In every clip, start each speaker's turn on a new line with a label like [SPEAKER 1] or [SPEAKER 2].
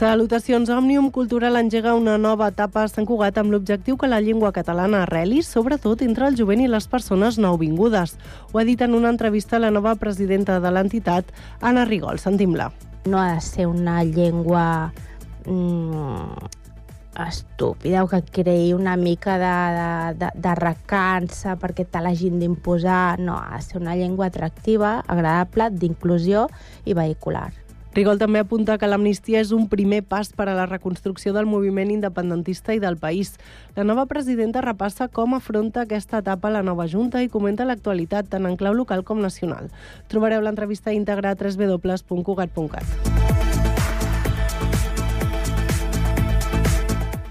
[SPEAKER 1] Salutacions. Òmnium Cultural engega una nova etapa a Sant Cugat amb l'objectiu que la llengua catalana arreli, sobretot entre el jovent i les persones nouvingudes. Ho ha dit en una entrevista la nova presidenta de l'entitat, Anna Rigol. Sentim-la.
[SPEAKER 2] No ha de ser una llengua mm, estúpida o que creï una mica de, de, de, de recança perquè te l'hagin d'imposar. No, ha de ser una llengua atractiva, agradable, d'inclusió i vehicular.
[SPEAKER 1] Rigol també apunta que l'amnistia és un primer pas per a la reconstrucció del moviment independentista i del país. La nova presidenta repassa com afronta aquesta etapa la nova Junta i comenta l'actualitat tant en clau local com nacional. Trobareu l'entrevista íntegra a www.cugat.cat.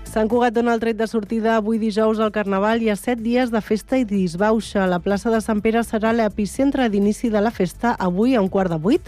[SPEAKER 1] Sant Cugat dona el tret de sortida avui dijous al Carnaval i a set dies de festa i disbauxa. La plaça de Sant Pere serà l'epicentre d'inici de la festa avui a un quart de vuit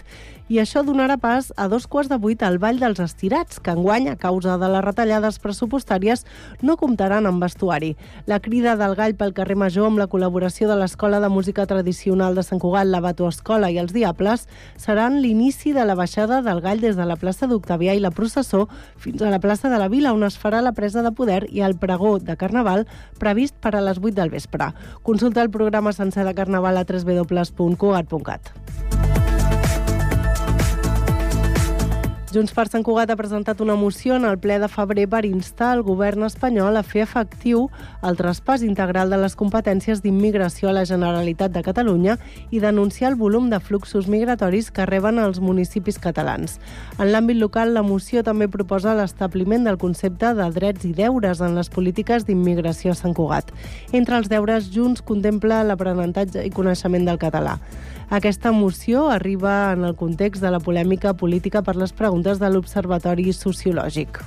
[SPEAKER 1] i això donarà pas a dos quarts de vuit al Ball dels Estirats, que enguany, a causa de les retallades pressupostàries, no comptaran amb vestuari. La crida del gall pel carrer Major amb la col·laboració de l'Escola de Música Tradicional de Sant Cugat, la Bato Escola i els Diables seran l'inici de la baixada del gall des de la plaça d'Octavià i la processó fins a la plaça de la Vila, on es farà la presa de poder i el pregó de Carnaval previst per a les 8 del vespre. Consulta el programa sencer de Carnaval a www.cugat.cat. Junts per Sant Cugat ha presentat una moció en el ple de febrer per instar el govern espanyol a fer efectiu el traspàs integral de les competències d'immigració a la Generalitat de Catalunya i denunciar el volum de fluxos migratoris que reben els municipis catalans. En l'àmbit local, la moció també proposa l'establiment del concepte de drets i deures en les polítiques d'immigració a Sant Cugat. Entre els deures, Junts contempla l'aprenentatge i coneixement del català. Aquesta moció arriba en el context de la polèmica política per les preguntes de l'Observatori Sociològic.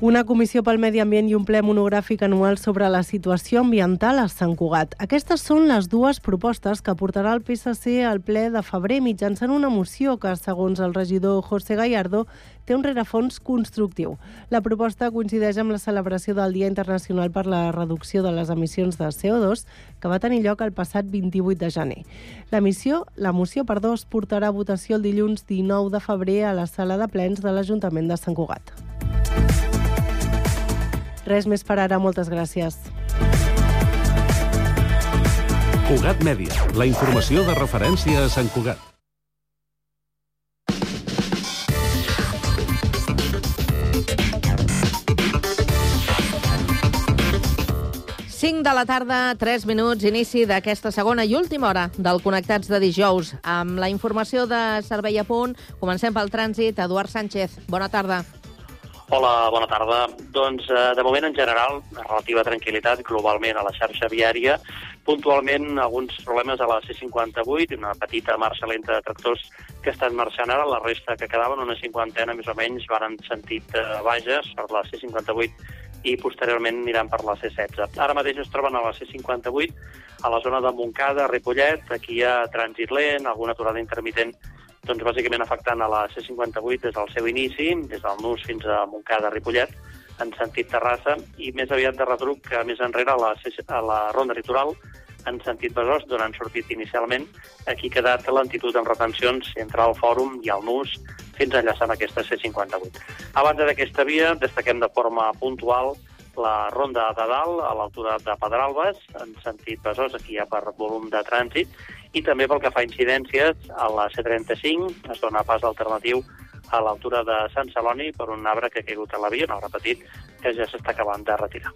[SPEAKER 1] Una comissió pel medi ambient i un ple monogràfic anual sobre la situació ambiental a Sant Cugat. Aquestes són les dues propostes que portarà el PSC al ple de febrer mitjançant una moció que, segons el regidor José Gallardo, té un rerefons constructiu. La proposta coincideix amb la celebració del Dia Internacional per la Reducció de les Emissions de CO2, que va tenir lloc el passat 28 de gener. La, missió, la moció perdó, es portarà a votació el dilluns 19 de febrer a la sala de plens de l'Ajuntament de Sant Cugat. Res més per ara, moltes gràcies.
[SPEAKER 3] Cugat Mèdia, la informació de referència a Sant Cugat.
[SPEAKER 4] Cinc de la tarda, 3 minuts, inici d'aquesta segona i última hora del Connectats de dijous. Amb la informació de Servei a Punt, comencem pel trànsit. Eduard Sánchez, bona tarda.
[SPEAKER 5] Hola, bona tarda. Doncs, eh, de moment, en general, relativa tranquil·litat globalment a la xarxa viària. Puntualment, alguns problemes a la C58, una petita marxa lenta de tractors que estan marxant ara. La resta que quedaven, una cinquantena més o menys, van en sentit eh, Bages per la C58 i posteriorment aniran per la C16. Ara mateix es troben a la C58, a la zona de Montcada, Ripollet, aquí hi ha trànsit lent, alguna aturada intermitent doncs bàsicament afectant a la C58 des del seu inici, des del Nus fins a Montcada, Ripollet, en sentit Terrassa, i més aviat de retruc que més enrere a la, C a la Ronda Litoral, en sentit Besòs, d'on han sortit inicialment. Aquí ha quedat l'entitud amb retencions entre el Fòrum i el Nus fins a enllaçar amb aquesta C58. A banda d'aquesta via, destaquem de forma puntual la ronda de dalt, a l'altura de Pedralbes, en sentit Besòs, aquí hi ha per volum de trànsit, i també pel que fa a incidències, a la C35 es dona pas alternatiu a l'altura de Sant Celoni per un arbre que ha caigut a la via, un arbre petit, que ja s'està acabant de retirar.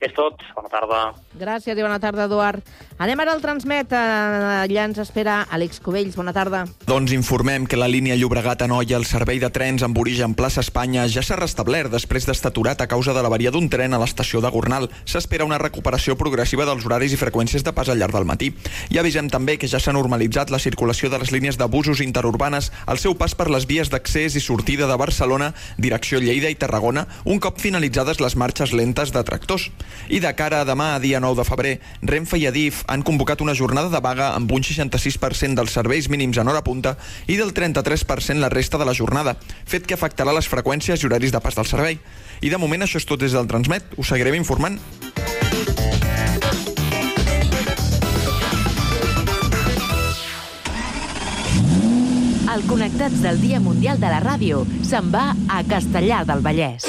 [SPEAKER 5] És tot. Bona tarda.
[SPEAKER 4] Gràcies i bona tarda, Eduard. Anem ara al Transmet. Allà ens espera Àlex Cubells. Bona tarda.
[SPEAKER 6] Doncs informem que la línia Llobregat-Anoia, el servei de trens amb origen plaça Espanya, ja s'ha restablert després d'estar aturat a causa de l'averia d'un tren a l'estació de Gornal. S'espera una recuperació progressiva dels horaris i freqüències de pas al llarg del matí. I avisem també que ja s'ha normalitzat la circulació de les línies de busos interurbanes al seu pas per les vies d'accés i sortida de Barcelona, direcció Lleida i Tarragona, un cop finalitzades les marxes lentes de tractors. I de cara a demà, dia 9 de febrer, Renfe i Adif han convocat una jornada de vaga amb un 66% dels serveis mínims en hora punta i del 33% la resta de la jornada, fet que afectarà les freqüències i horaris de pas del servei. I de moment això és tot des del Transmet. Us seguirem informant.
[SPEAKER 7] El Connectats del Dia Mundial de la Ràdio se'n va a Castellar del Vallès.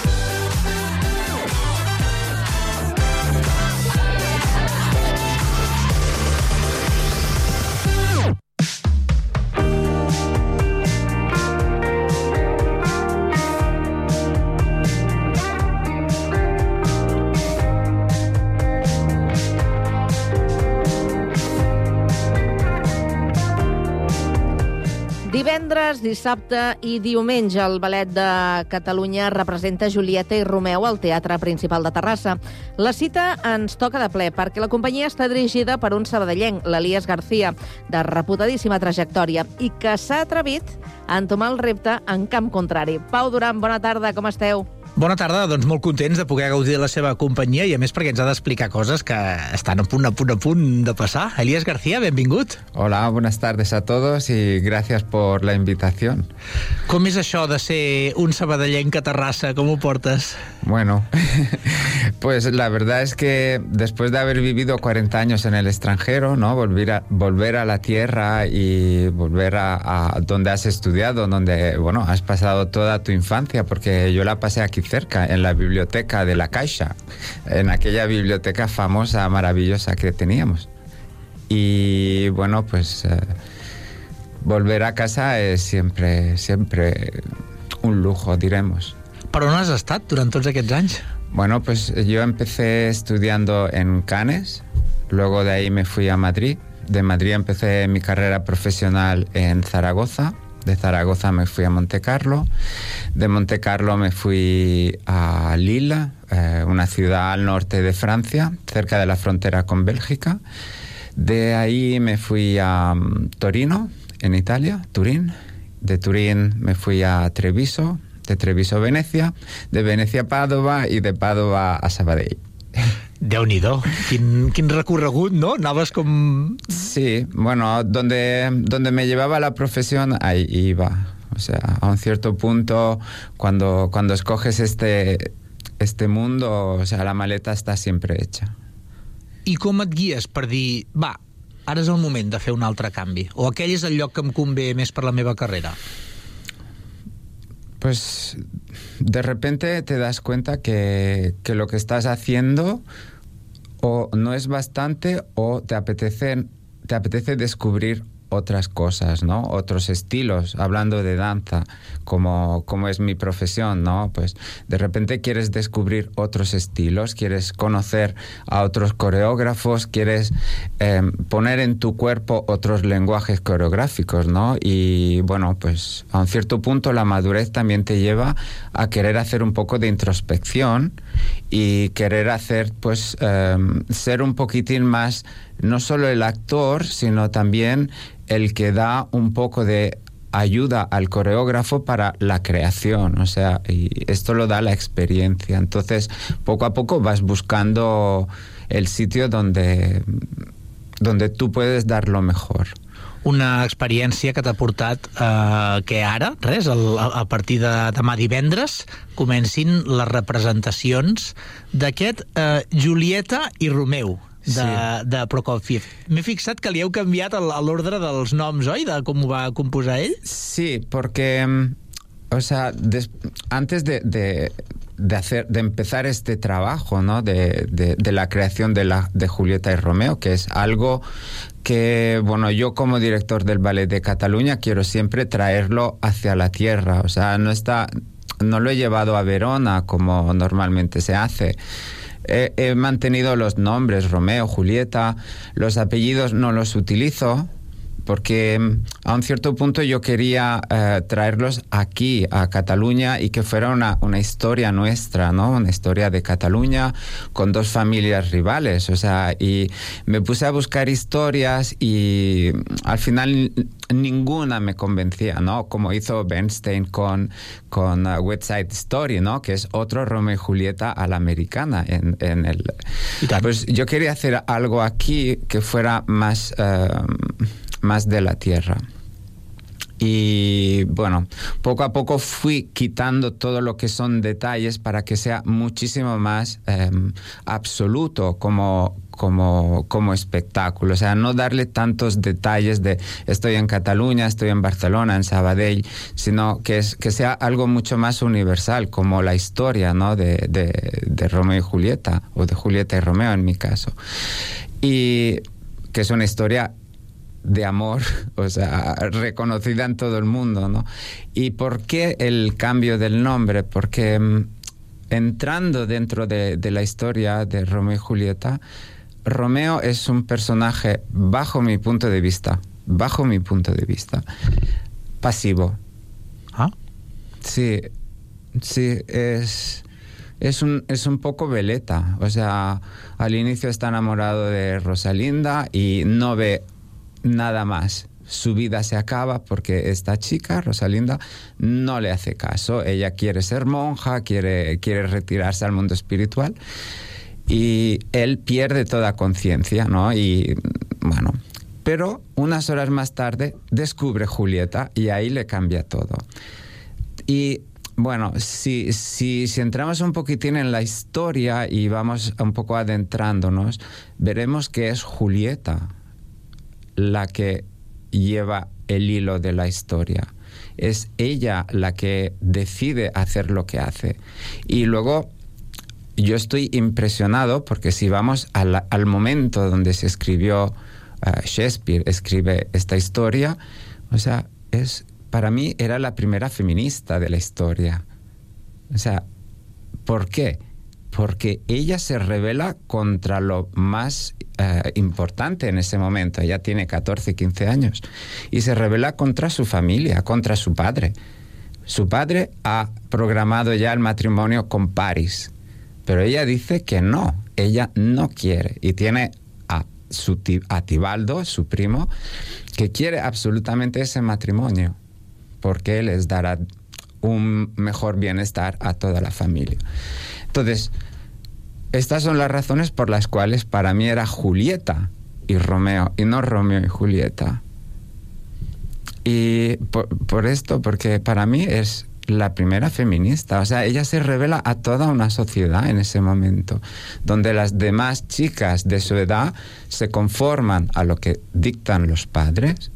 [SPEAKER 4] Divendres, dissabte i diumenge el Ballet de Catalunya representa Julieta i Romeu al Teatre Principal de Terrassa. La cita ens toca de ple perquè la companyia està dirigida per un sabadellenc, l'Elias García, de reputadíssima trajectòria i que s'ha atrevit a entomar el repte en camp contrari. Pau Duran, bona tarda, com esteu?
[SPEAKER 8] Bona tarda, doncs molt contents de poder gaudir de la seva companyia i a més perquè ens ha d'explicar coses que estan a punt, a punt, a punt de passar. Elías García, benvingut.
[SPEAKER 9] Hola, buenas tardes a todos y gracias por la invitación.
[SPEAKER 8] Com és això de ser un sabadellenc a Terrassa? Com ho portes?
[SPEAKER 9] Bueno, pues la verdad es que después de haber vivido 40 años en el extranjero, ¿no? Volver a, volver a la tierra y volver a, a donde has estudiado, donde, bueno, has pasado toda tu infancia, porque yo la pasé aquí cerca, en la biblioteca de la Caixa, en aquella biblioteca famosa, maravillosa que teníamos. Y bueno, pues eh, volver a casa es siempre, siempre un lujo, diremos.
[SPEAKER 8] Per on has estat durant tots aquests anys?
[SPEAKER 9] Bueno, pues yo empecé estudiando en Cannes, luego de ahí me fui a Madrid. De Madrid empecé mi carrera profesional en Zaragoza. De Zaragoza me fui a Monte Carlo. De Monte Carlo me fui a Lille, eh, una ciudad al norte de Francia, cerca de la frontera con Bélgica. De ahí me fui a um, Torino, en Italia, Turín. De Turín me fui a Treviso, de Treviso a Venecia, de Venecia a Padova y de Padova a Sabadell.
[SPEAKER 8] déu nhi quin, quin recorregut, no? Anaves com...
[SPEAKER 9] Sí, bueno, donde, donde me llevaba la profesión, ahí iba. O sea, a un cierto punto, cuando, cuando escoges este, este mundo, o sea, la maleta está siempre hecha.
[SPEAKER 8] I com et guies per dir, va, ara és el moment de fer un altre canvi? O aquell és el lloc que em convé més per la meva carrera?
[SPEAKER 9] Pues de repente te das cuenta que, que lo que estás haciendo o no es bastante o te apetece, te apetece descubrir otras cosas, ¿no? Otros estilos, hablando de danza, como, como es mi profesión, ¿no? Pues de repente quieres descubrir otros estilos, quieres conocer a otros coreógrafos, quieres eh, poner en tu cuerpo otros lenguajes coreográficos, ¿no? Y bueno, pues a un cierto punto la madurez también te lleva a querer hacer un poco de introspección y querer hacer, pues, eh, ser un poquitín más no solo el actor, sino también el que da un poco de ayuda al coreógrafo para la creación, o sea, y esto lo da la experiencia. Entonces, poco a poco vas buscando el sitio donde, donde tú puedes dar lo mejor.
[SPEAKER 8] una experiència que t'ha portat eh, que ara, res, el, a partir de demà divendres, comencin les representacions d'aquest eh, Julieta i Romeu, de, sí. de Prokofiev. M'he fixat que li heu canviat l'ordre dels noms, oi? De com ho va composar ell?
[SPEAKER 9] Sí, porque, o sea, des, antes de, de, de, hacer, de empezar este trabajo, ¿no? De, de, de la creación de, la, de Julieta y Romeo, que es algo que, bueno, yo como director del Ballet de Cataluña quiero siempre traerlo hacia la tierra, o sea, no está, no lo he llevado a Verona como normalmente se hace. He, mantenido los nombres, Romeo, Julieta, los apellidos no los utilizo, porque mm, a un cierto punto yo quería eh, traerlos aquí, a Cataluña, y que fuera una, una, historia nuestra, ¿no? Una historia de Cataluña con dos familias rivales, o sea, y me puse a buscar historias y mm, al final ninguna me convencía, ¿no? Como hizo Bernstein con, con uh, West Side Story, ¿no? Que es otro Romeo y Julieta a la americana. En, en el... Pues yo quería hacer algo aquí que fuera más... Uh, más de la tierra. Y bueno, poco a poco fui quitando todo lo que son detalles para que sea muchísimo más eh, absoluto como, como, como espectáculo. O sea, no darle tantos detalles de estoy en Cataluña, estoy en Barcelona, en Sabadell, sino que, es, que sea algo mucho más universal, como la historia ¿no? de, de, de Romeo y Julieta, o de Julieta y Romeo en mi caso. Y que es una historia de amor, o sea, reconocida en todo el mundo, ¿no? ¿Y por qué el cambio del nombre? Porque mm, entrando dentro de, de, la historia de Romeo y Julieta, Romeo es un personaje, bajo mi punto de vista, bajo mi punto de vista, pasivo.
[SPEAKER 8] ¿Ah?
[SPEAKER 9] Sí, sí, es... Es un, es un poco veleta, o sea, al inicio está enamorado de Rosalinda y no ve nada más. Su vida se acaba porque esta chica, Rosalinda, no le hace caso. Ella quiere ser monja, quiere, quiere retirarse al mundo espiritual y él pierde toda conciencia, ¿no? Y bueno, pero unas horas más tarde descubre Julieta y ahí le cambia todo. Y bueno, si, si, si, entramos un poquitín en la historia y vamos un poco adentrándonos, veremos que es Julieta la que lleva el hilo de la historia. Es ella la que decide hacer lo que hace. Y luego yo estoy impresionado porque si vamos al, momento donde se escribió uh, Shakespeare, escribe esta historia, o sea, es, para mí era la primera feminista de la historia. O sea, ¿por qué? Porque ella se revela contra lo más eh, importante en ese momento. Ella tiene 14, 15 años. Y se revela contra su familia, contra su padre. Su padre ha programado ya el matrimonio con Paris. Pero ella dice que no, ella no quiere. Y tiene a, su, a Tibaldo, su primo, que quiere absolutamente ese matrimonio. Porque les dará un mejor bienestar a toda la familia. Entonces, estas son las razones por las cuales para mí era Julieta y Romeo, y no Romeo y Julieta. Y por, esto, porque para mí es la primera feminista. O sea, ella se revela a toda una sociedad en ese momento, donde las demás chicas de su edad se conforman a lo que dictan los padres,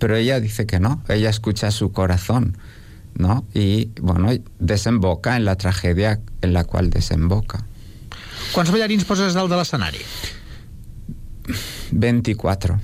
[SPEAKER 9] pero ella dice que no, ella escucha su corazón, ¿no? Y bueno, desemboca en la tragedia en la cual desemboca.
[SPEAKER 8] ¿Cuántos ballarins poses dalt de l'escenari?
[SPEAKER 9] 24.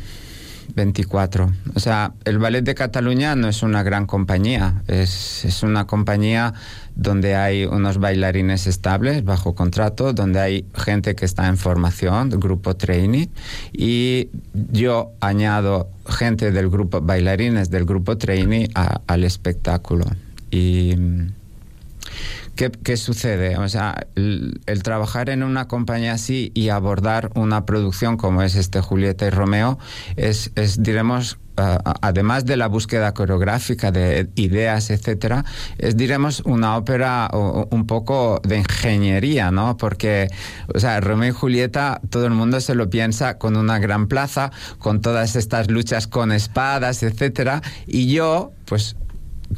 [SPEAKER 9] 24. O sea, el Ballet de Cataluña no es una gran compañía, es, es, una compañía donde hay unos bailarines estables bajo contrato, donde hay gente que está en formación, grupo trainee, y yo añado gente del grupo, bailarines del grupo trainee a, al espectáculo. Y ¿Qué, sucede? O sea, el, trabajar en una compañía así y abordar una producción como es este Julieta y Romeo es, es diremos, además de la búsqueda coreográfica de ideas, etcétera, es, diremos, una ópera un poco de ingeniería, ¿no? Porque, o sea, Romeo y Julieta, todo el mundo se lo piensa con una gran plaza, con todas estas luchas con espadas, etcétera, y yo, pues,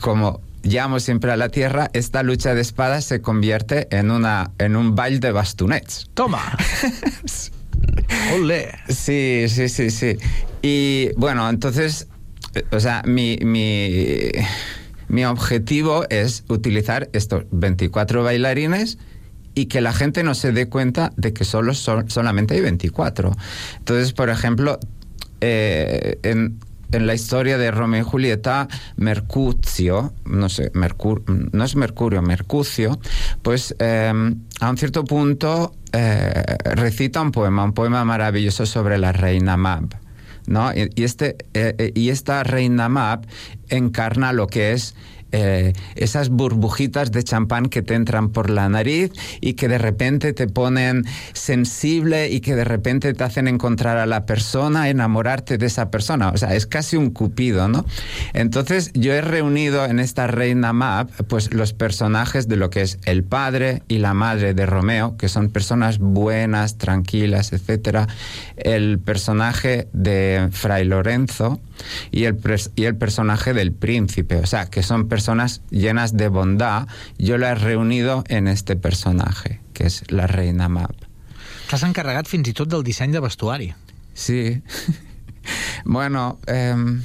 [SPEAKER 9] como llamo siempre a la tierra, esta lucha de espadas se convierte en, una, en un baile de bastonets.
[SPEAKER 8] ¡Toma! ¡Olé!
[SPEAKER 9] Sí, sí, sí, sí. Y bueno, entonces, eh, o sea, mi, mi, mi objetivo es utilizar estos 24 bailarines y que la gente no se dé cuenta de que solo son, solamente hay 24. Entonces, por ejemplo, eh, en, en la historia de Romeo y Julieta, Mercucio, no sé, Mercur, no es Mercurio, Mercucio, pues eh, a un cierto punto eh, recita un poema, un poema maravilloso sobre la reina Mab. ¿no? Y, este, eh, eh, y esta reina Map encarna lo que es eh, esas burbujitas de champán que te entran por la nariz y que de repente te ponen sensible y que de repente te hacen encontrar a la persona, enamorarte de esa persona. O sea, es casi un cupido, ¿no? Entonces yo he reunido en esta reina Map pues los personajes de lo que es el padre y la madre de Romeo, que son personas buenas, tranquilas, etcétera. El personaje de Fray Lorenzo y el, y el personaje del príncipe, o sea, que son personas llenas de bondad. Yo la he reunido en este personaje, que es la reina Map.
[SPEAKER 8] T'has encarregat fins i tot del disseny de vestuari.
[SPEAKER 9] Sí. bueno, em,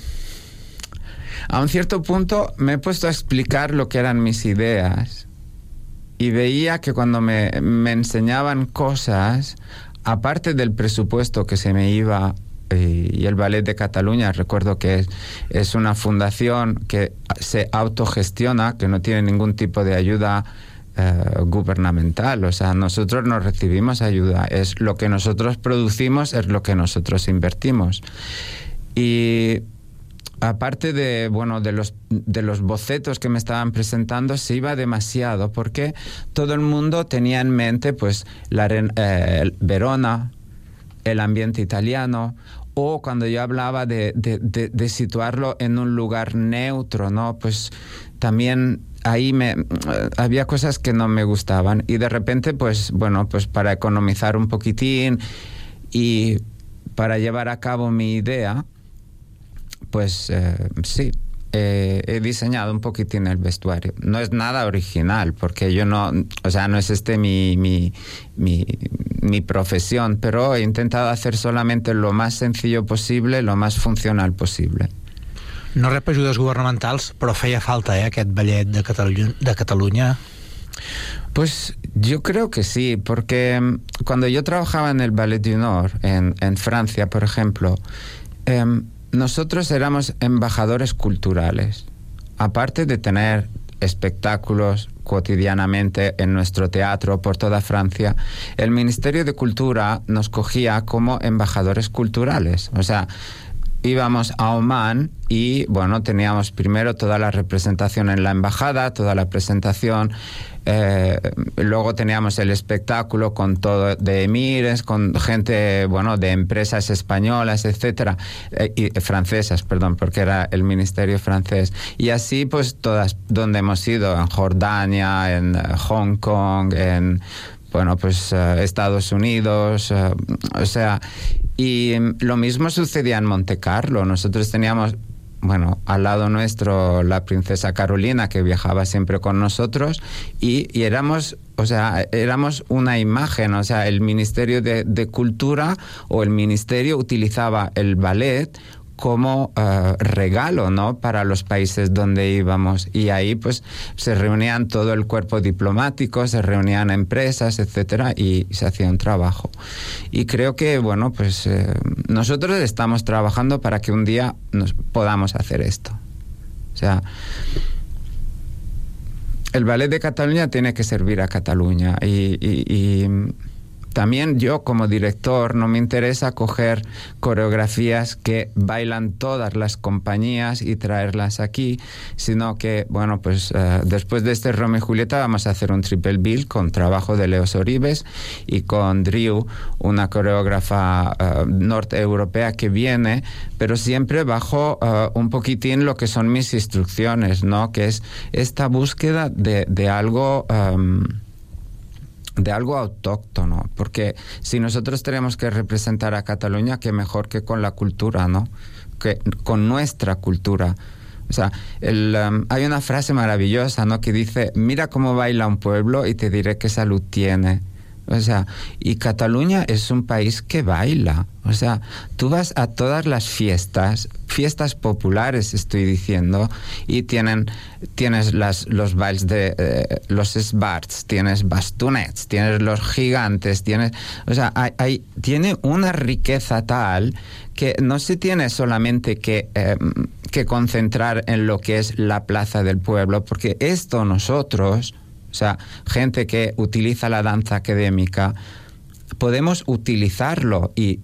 [SPEAKER 9] a un cierto punto me he puesto a explicar lo que eran mis ideas y veía que cuando me, me enseñaban cosas, aparte del presupuesto que se me iba eh, y el Ballet de Cataluña, recuerdo que es, una fundación que se autogestiona, que no tiene ningún tipo de ayuda eh, gubernamental. O sea, nosotros no recibimos ayuda. Es lo que nosotros producimos, es lo que nosotros invertimos. Y aparte de bueno de los de los bocetos que me estaban presentando se iba demasiado porque todo el mundo tenía en mente pues la eh, Verona el ambiente italiano o cuando yo hablaba de, de- situarlo en un lugar neutro no pues también ahí me había cosas que no me gustaban y de repente pues bueno pues para economizar un poquitín y para llevar a cabo mi idea pues eh, sí, eh, he diseñado un poquitín el vestuario. No es nada original, porque yo no, o sea, no es este mi, mi, mi, mi profesión, pero he intentado hacer solamente lo más sencillo posible, lo más funcional posible.
[SPEAKER 8] No rep ajudes governamentals, però feia falta, eh, aquest ballet de, Catalunya, de Catalunya.
[SPEAKER 9] Pues yo creo que sí, porque mm, cuando yo trabajaba en el Ballet du Nord, en, en Francia, por ejemplo, em, nosotros éramos embajadores culturales. Aparte de tener espectáculos cotidianamente en nuestro teatro por toda Francia, el Ministerio de Cultura nos cogía como embajadores culturales. O sea, íbamos a Oman y bueno, teníamos primero toda la representación en la embajada, toda la presentación, eh, luego teníamos el espectáculo con todo de emires, con gente, bueno, de empresas españolas, etcétera, eh, y francesas, perdón, porque era el ministerio francés. Y así, pues, todas, donde hemos ido, en Jordania, en eh, Hong Kong, en bueno, pues eh, Estados Unidos, o sea, y mm, lo mismo sucedía en Monte Carlo. Nosotros teníamos, bueno, al lado nuestro la princesa Carolina que viajaba siempre con nosotros y, y éramos, o sea, éramos una imagen, o sea, el Ministerio de, de Cultura o el Ministerio utilizaba el ballet como eh, regalo ¿no? para los países donde íbamos. Y ahí pues se reunían todo el cuerpo diplomático se reunían empresas etcétera y se hacía un trabajo. Y creo que bueno pues eh, nosotros estamos trabajando para que un día nos podamos hacer esto. O sea el ballet de Cataluña tiene que servir a Cataluña y, y- y también yo como director no me interesa coger coreografías que bailan todas las compañías y traerlas aquí, sino que, bueno, pues eh, después de este Romeo y Julieta vamos a hacer un triple bill con trabajo de Leo Soribes y con Drew, una coreógrafa eh, norteeuropea que viene, pero siempre bajo eh, un poquitín lo que son mis instrucciones, ¿no? Que es esta búsqueda de, de algo... em, de algo autóctono, porque si nosotros tenemos que representar a Cataluña, qué mejor que con la cultura, ¿no? Que con nuestra cultura. O sea, el, um, hay una frase maravillosa, ¿no? Que dice, mira cómo baila un pueblo y te diré qué salud tiene. O sea, y Cataluña es un país que baila. O sea, tú vas a todas las fiestas, fiestas populares estoy diciendo, y tienen, tienes las, los bailes de eh, los sbarts, tienes bastonets, tienes los gigantes, tienes, o sea, hay, hay- tiene una riqueza tal que no se tiene solamente que, eh, que concentrar en lo que es la plaza del pueblo, porque esto nosotros, o sea, gente que utiliza la danza académica, podemos utilizarlo y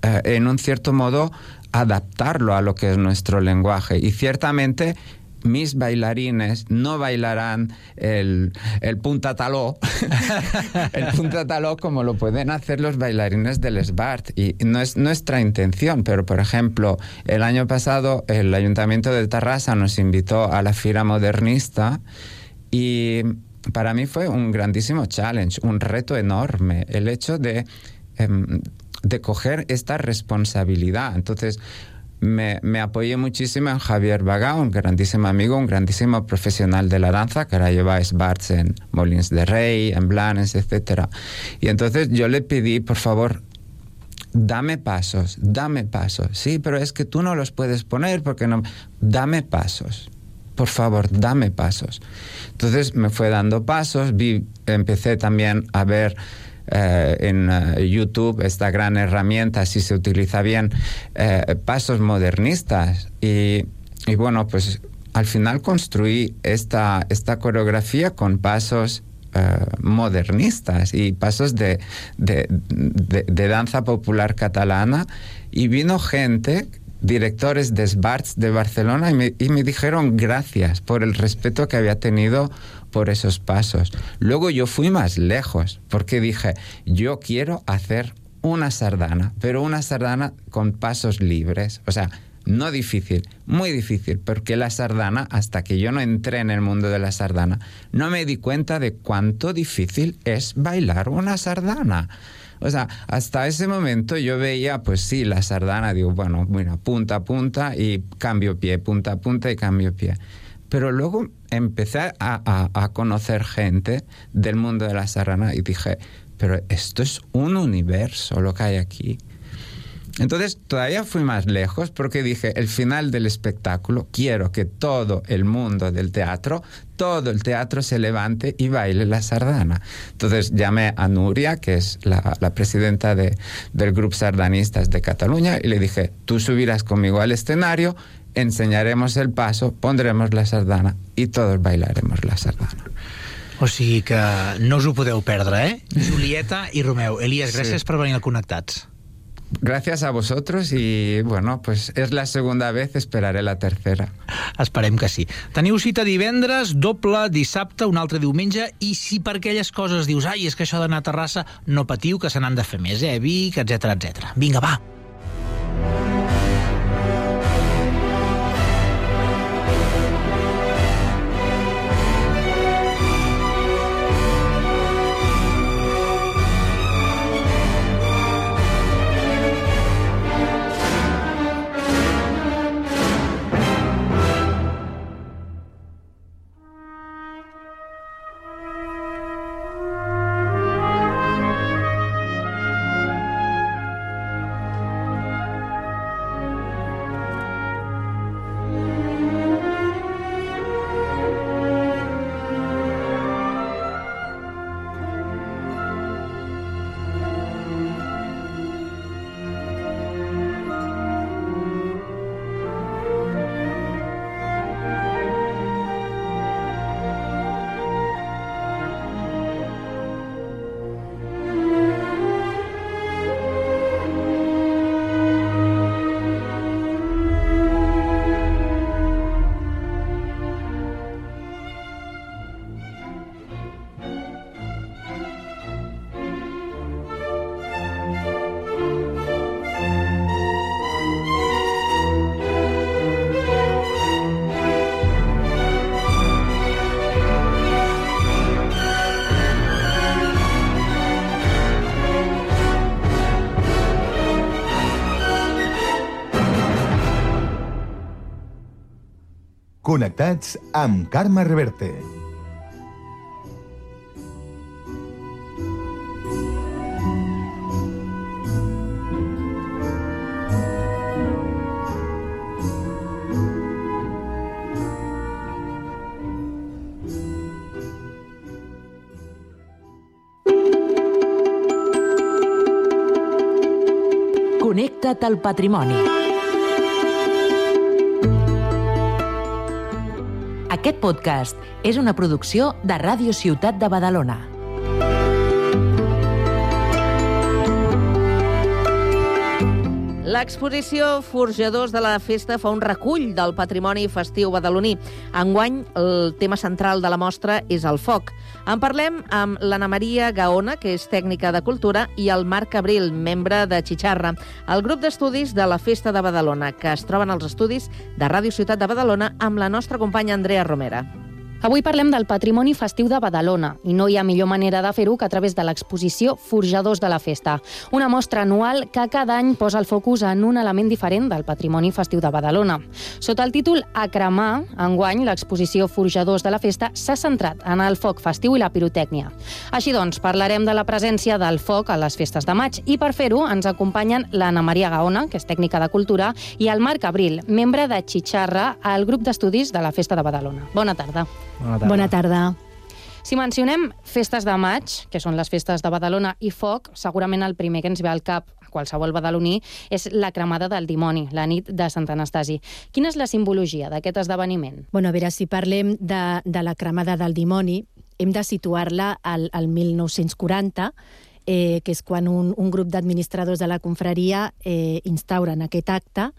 [SPEAKER 9] eh, en un cierto modo, adaptarlo a lo que es nuestro lenguaje. Y ciertamente mis bailarines no bailarán el, el puntataló, el puntataló como lo pueden hacer los bailarines del SBART. Y no es nuestra intención, pero por ejemplo, el año pasado el Ayuntamiento de Tarrasa nos invitó a la Fira Modernista y para mí fue un grandísimo challenge, un reto enorme, el hecho de, em, de coger esta responsabilidad. Entonces, me, me, apoyé muchísimo en Javier Bagá, un grandísimo amigo, un grandísimo profesional de la danza, que ahora lleva Sbarts en Molins de Rey, en Blanes, etc. Y entonces yo le pedí, por favor, dame pasos, dame pasos. Sí, pero es que tú no los puedes poner porque no... Dame pasos. Por favor, dame pasos. Entonces me fue dando pasos, empecé también a ver eh, en eh, YouTube esta gran herramienta, si se utiliza bien, eh, pasos modernistas. Y, bueno, pues al final construí esta, esta coreografía con pasos modernistas y pasos de, de, de, danza popular catalana y vino gente directores de SBARTS de Barcelona y me, y me, dijeron gracias por el respeto que había tenido por esos pasos. Luego yo fui más lejos porque dije, yo quiero hacer una sardana, pero una sardana con pasos libres. O sea, no difícil, muy difícil, porque la sardana, hasta que yo no entré en el mundo de la sardana, no me di cuenta de cuánto difícil es bailar una sardana. O sea, hasta ese momento yo veía, pues sí, la sardana, digo, bueno, mira, punta a punta y cambio pie, punta a punta y cambio pie. Pero luego empecé a, a, a conocer gente del mundo de la sardana y dije, pero esto es un universo lo que hay aquí. Entonces todavía fui más lejos porque dije, el final del espectáculo, quiero que todo el mundo del teatro, todo el teatro se levante y baile la sardana. Entonces llamé a Nuria, que es la, la presidenta de, del Grupo Sardanistas de Cataluña, y le dije, tú subirás conmigo al escenario, enseñaremos el paso, pondremos la sardana y todos bailaremos la sardana.
[SPEAKER 8] O sigui que no us ho podeu perdre, eh? Julieta i Romeu. Elias, gràcies sí. per venir al Connectats.
[SPEAKER 9] Gracias a vosotros y bueno, pues es la segunda vez, esperaré la tercera.
[SPEAKER 8] Esperem que sí. Teniu cita divendres, doble dissabte, un altre diumenge, i si per aquelles coses dius, ai, és que això d'anar a Terrassa, no patiu, que se n'han de fer més, eh? Vic, etc etc. Vinga, va!
[SPEAKER 10] Connectats amb Carme Reverte.
[SPEAKER 7] Connecta't al patrimoni. Aquest podcast és una producció de Ràdio Ciutat de Badalona.
[SPEAKER 4] L'exposició Forjadors de la Festa fa un recull del patrimoni festiu badaloní. Enguany, el tema central de la mostra és el foc. En parlem amb l'Anna Maria Gaona, que és tècnica de cultura, i el Marc Abril, membre de Xixarra, el grup d'estudis de la Festa de Badalona, que es troben als estudis de Ràdio Ciutat de Badalona amb la nostra companya Andrea Romera.
[SPEAKER 11] Avui parlem del patrimoni festiu de Badalona i no hi ha millor manera de fer-ho que a través de l'exposició Forjadors de la Festa, una mostra anual que cada any posa el focus en un element diferent del patrimoni festiu de Badalona. Sota el títol A cremar, enguany l'exposició Forjadors de la Festa s'ha centrat en el foc festiu i la pirotècnia. Així doncs, parlarem de la presència del foc a les festes de maig i per fer-ho ens acompanyen l'Anna Maria Gaona, que és tècnica de cultura, i el Marc Abril, membre de Xixarra al grup d'estudis de la Festa de Badalona. Bona tarda.
[SPEAKER 12] Bona tarda.
[SPEAKER 11] Bona tarda. Si mencionem festes de maig, que són les festes de Badalona i foc, segurament el primer que ens ve al cap a qualsevol badaloní és la cremada del dimoni, la nit de Sant Anastasi. Quina és la simbologia d'aquest esdeveniment?
[SPEAKER 12] Bueno, a veure, si parlem de, de la cremada del dimoni, hem de situar-la al, al 1940, eh, que és quan un, un grup d'administradors de la confraria eh, instauren aquest acte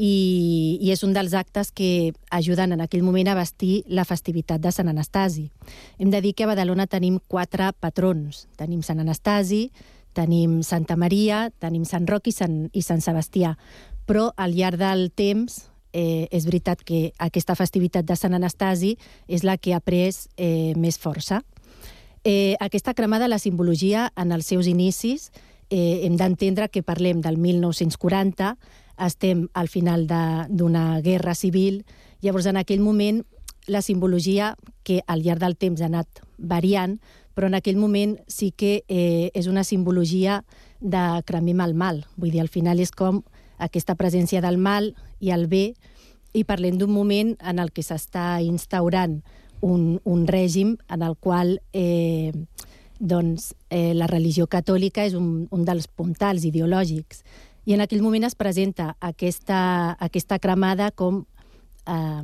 [SPEAKER 12] i, i és un dels actes que ajuden en aquell moment a vestir la festivitat de Sant Anastasi. Hem de dir que a Badalona tenim quatre patrons. Tenim Sant Anastasi, tenim Santa Maria, tenim Sant Roc i Sant, i Sant Sebastià. Però al llarg del temps eh, és veritat que aquesta festivitat de Sant Anastasi és la que ha pres eh, més força. Eh, aquesta cremada, la simbologia en els seus inicis, eh, hem d'entendre que parlem del 1940, estem al final d'una guerra civil, llavors en aquell moment la simbologia que al llarg del temps ha anat variant, però en aquell moment sí que eh, és una simbologia de cremim el mal. Vull dir, al final és com aquesta presència del mal i el bé, i parlem d'un moment en el que s'està instaurant un, un règim en el qual eh, doncs, eh, la religió catòlica és un, un dels puntals ideològics i en aquell moment es presenta aquesta, aquesta cremada com eh,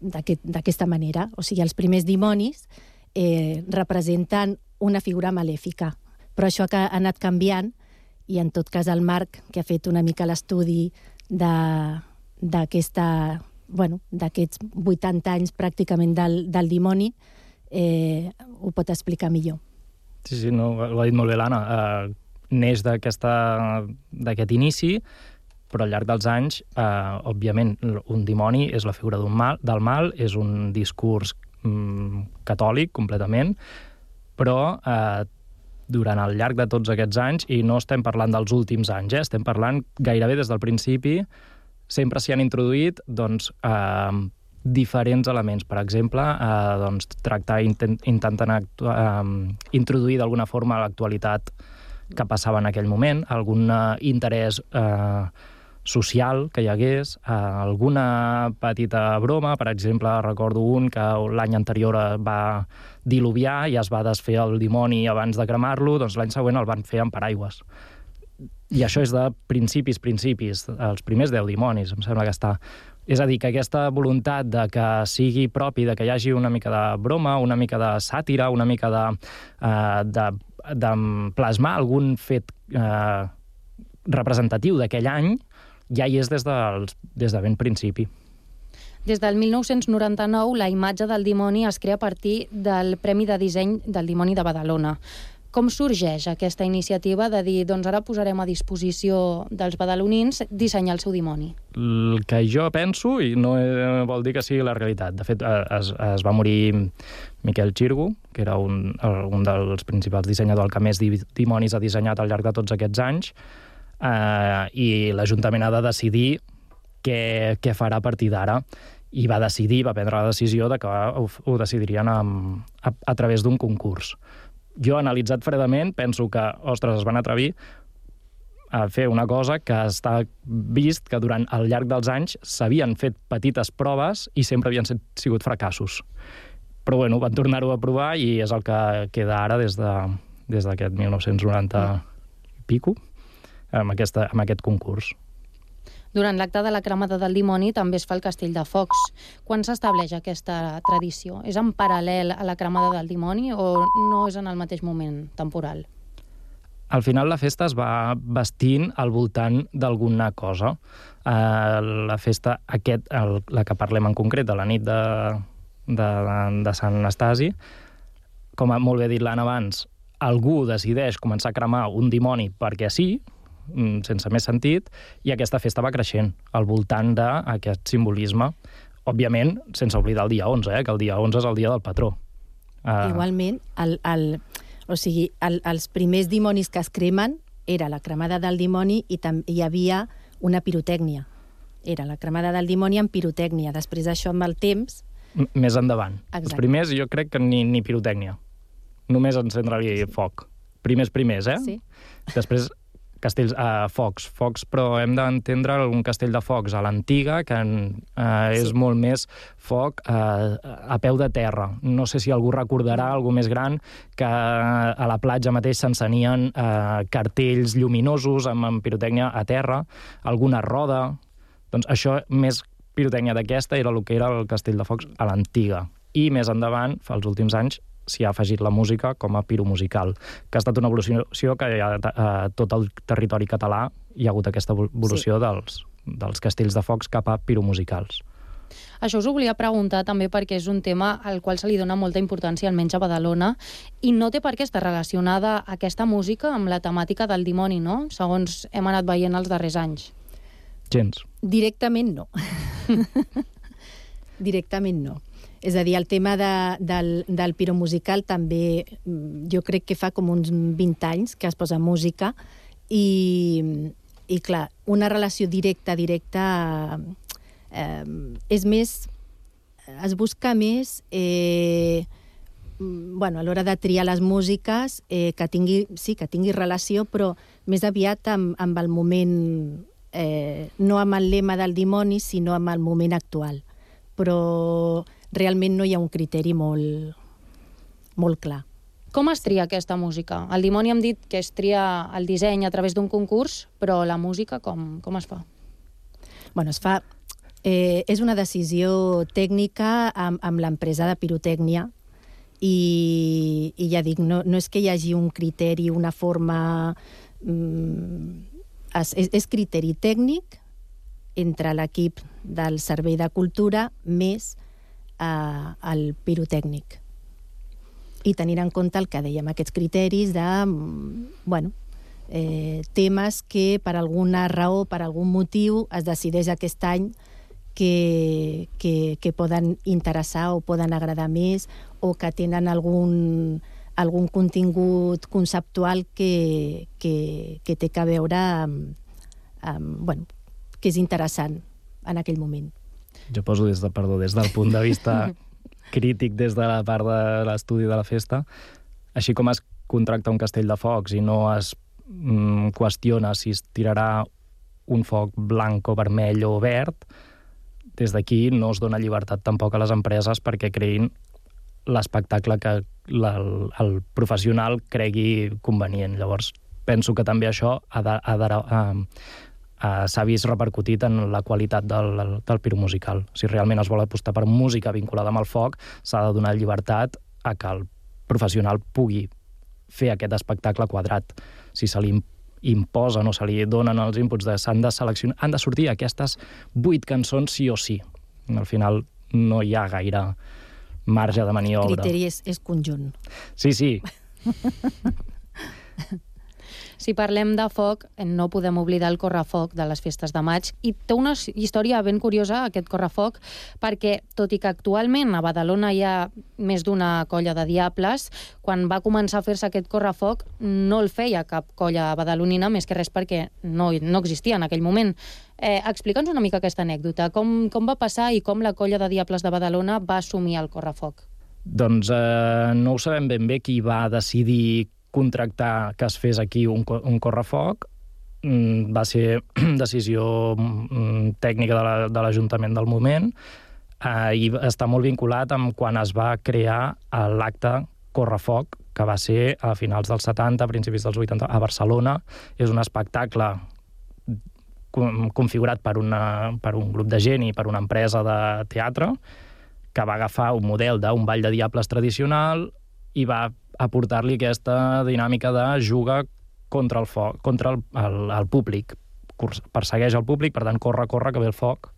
[SPEAKER 12] d'aquesta aquest, manera. O sigui, els primers dimonis eh, representen una figura malèfica, però això ha anat canviant i en tot cas el Marc, que ha fet una mica l'estudi d'aquesta bueno, d'aquests 80 anys pràcticament del, del dimoni, eh, ho pot explicar millor.
[SPEAKER 13] Sí, sí, no, ho ha dit molt bé l'Anna. Uh, neix d'aquest inici, però al llarg dels anys, eh, òbviament, un dimoni és la figura d'un mal, del mal, és un discurs mm, catòlic completament, però eh, durant el llarg de tots aquests anys, i no estem parlant dels últims anys, eh, estem parlant gairebé des del principi, sempre s'hi han introduït doncs, eh, diferents elements. Per exemple, eh, doncs, tractar, intent, intentant eh, introduir d'alguna forma l'actualitat que passava en aquell moment, algun uh, interès eh, social que hi hagués, eh, alguna petita broma, per exemple, recordo un que l'any anterior va diluviar i es va desfer el dimoni abans de cremar-lo, doncs l'any següent el van fer amb paraigües. I això és de principis, principis, els primers deu dimonis, em sembla que està. És a dir, que aquesta voluntat de que sigui propi, de que hi hagi una mica de broma, una mica de sàtira, una mica de, eh, de de plasmar algun fet eh, representatiu d'aquell any ja hi és des, del, des de ben principi.
[SPEAKER 11] Des del 1999, la imatge del dimoni es crea a partir del Premi de Disseny del Dimoni de Badalona. Com sorgeix aquesta iniciativa de dir doncs ara posarem a disposició dels badalonins dissenyar el seu dimoni?
[SPEAKER 13] El que jo penso, i no eh, vol dir que sigui la realitat, de fet eh, es, es va morir Miquel Xirgo, que era un, un dels principals dissenyadors, el que més dimonis ha dissenyat al llarg de tots aquests anys, eh, i l'Ajuntament ha de decidir què, què farà a partir d'ara i va decidir, va prendre la decisió de que ho, ho decidirien amb, a, a través d'un concurs jo, analitzat fredament, penso que, ostres, es van atrevir a fer una cosa que està vist que durant el llarg dels anys s'havien fet petites proves i sempre havien sigut fracassos. Però bueno, van tornar-ho a provar i és el que queda ara des d'aquest de, des 1990 i pico amb, aquesta, amb aquest concurs.
[SPEAKER 11] Durant l'acte de la cremada del dimoni també es fa el castell de focs. Quan s'estableix aquesta tradició? És en paral·lel a la cremada del dimoni o no és en el mateix moment temporal?
[SPEAKER 13] al final la festa es va vestint al voltant d'alguna cosa. Uh, la festa, aquest, el, la que parlem en concret, de la nit de, de, de Sant Anastasi, com molt bé dit l'Anna abans, algú decideix començar a cremar un dimoni perquè sí, mm, sense més sentit, i aquesta festa va creixent al voltant d'aquest simbolisme. Òbviament, sense oblidar el dia 11, eh, que el dia 11 és el dia del patró.
[SPEAKER 12] Uh... Igualment, el, el, o sigui, el, els primers dimonis que es cremen era la cremada del dimoni i també hi havia una pirotècnia. Era la cremada del dimoni amb pirotècnia. Després d'això, amb el temps...
[SPEAKER 13] Més endavant.
[SPEAKER 12] Exacte.
[SPEAKER 13] Els primers, jo crec que ni, ni pirotècnia. Només encendre-li sí. foc. Primers, primers, eh?
[SPEAKER 12] Sí.
[SPEAKER 13] Després, castells, uh, focs, focs, però hem d'entendre un castell de focs a l'antiga, que uh, és
[SPEAKER 12] Sí.
[SPEAKER 13] molt més foc uh, a peu de terra. No sé si algú recordarà, algú més gran, que a la platja mateix s'encenien uh, cartells lluminosos amb, amb pirotècnia a terra, alguna roda... Doncs això, més pirotècnia d'aquesta, era el que era el castell de focs a l'antiga. I més endavant, fa els últims anys, s'hi ha afegit la música com a piromusical, que ha estat una evolució que a, a tot el territori català hi ha hagut aquesta evolució sí. dels, dels castells de focs cap a piromusicals.
[SPEAKER 11] Això us ho volia preguntar també perquè és un tema al qual se li dona molta importància, almenys a Badalona, i no té per què estar relacionada aquesta música amb la temàtica del dimoni, no? Segons hem anat veient els darrers anys.
[SPEAKER 13] Gens.
[SPEAKER 12] Directament no. Directament no. És a dir, el tema de, del, del piromusical també mm, jo crec que fa com uns 20 anys que es posa música i, i clar, una relació directa, directa eh, és més es busca més eh, mm, bueno, a l'hora de triar les músiques eh, que tingui, sí, que tingui relació, però més aviat amb, amb el moment eh, no amb el lema del dimoni, sinó amb el moment actual. Però realment no hi ha un criteri molt, molt clar.
[SPEAKER 11] Com es tria aquesta música? El dimoni hem dit que es tria el disseny a través d'un concurs, però la música com, com es fa?
[SPEAKER 12] Bueno, es fa... Eh, és una decisió tècnica amb, amb l'empresa de pirotècnia i, i ja dic, no, no és que hi hagi un criteri, una forma... Mm, és, és criteri tècnic entre l'equip del Servei de Cultura més eh, el pirotècnic. I tenint en compte el que dèiem, aquests criteris de, mm, bueno, eh, temes que per alguna raó, per algun motiu, es decideix aquest any que, que, que poden interessar o poden agradar més o que tenen algun, algun contingut conceptual que, que, que té que veure amb, amb, bueno, que és interessant en aquell moment.
[SPEAKER 13] Jo poso des, de, perdó, des del punt de vista crític, des de la part de l'estudi de la festa, així com es contracta un castell de focs i no es mm, qüestiona si es tirarà un foc blanc o vermell o verd, des d'aquí no es dona llibertat tampoc a les empreses perquè creïn l'espectacle que el, el professional cregui convenient. Llavors, penso que també això ha de, ha de, uh, s'ha vist repercutit en la qualitat del, del piromusical. Si realment es vol apostar per música vinculada amb el foc, s'ha de donar llibertat a que el professional pugui fer aquest espectacle quadrat. Si se li imposen o se li donen els inputs de s'han de seleccionar, han de sortir aquestes vuit cançons sí o sí. Al final no hi ha gaire marge de maniobra.
[SPEAKER 12] El criteri és, és conjunt.
[SPEAKER 13] Sí, sí.
[SPEAKER 11] Si parlem de foc, no podem oblidar el correfoc de les festes de maig. I té una història ben curiosa, aquest correfoc, perquè, tot i que actualment a Badalona hi ha més d'una colla de diables, quan va començar a fer-se aquest correfoc no el feia cap colla badalonina, més que res perquè no, no existia en aquell moment. Eh, Explica'ns una mica aquesta anècdota. Com, com va passar i com la colla de diables de Badalona va assumir el correfoc?
[SPEAKER 13] Doncs eh, no ho sabem ben bé qui va decidir contractar que es fes aquí un, un correfoc. Mm, va ser decisió mm, tècnica de la- de l'Ajuntament del moment eh, i està molt vinculat amb quan es va crear l'acte Correfoc, que va ser a finals dels 70, principis dels 80, a Barcelona. És un espectacle configurat per, una, per un grup de gent i per una empresa de teatre que va agafar un model d'un ball de diables tradicional i va aportar-li aquesta dinàmica de juga contra el foc, contra el, el, el públic. Persegueix el públic, per tant, corre, corre, que ve el foc,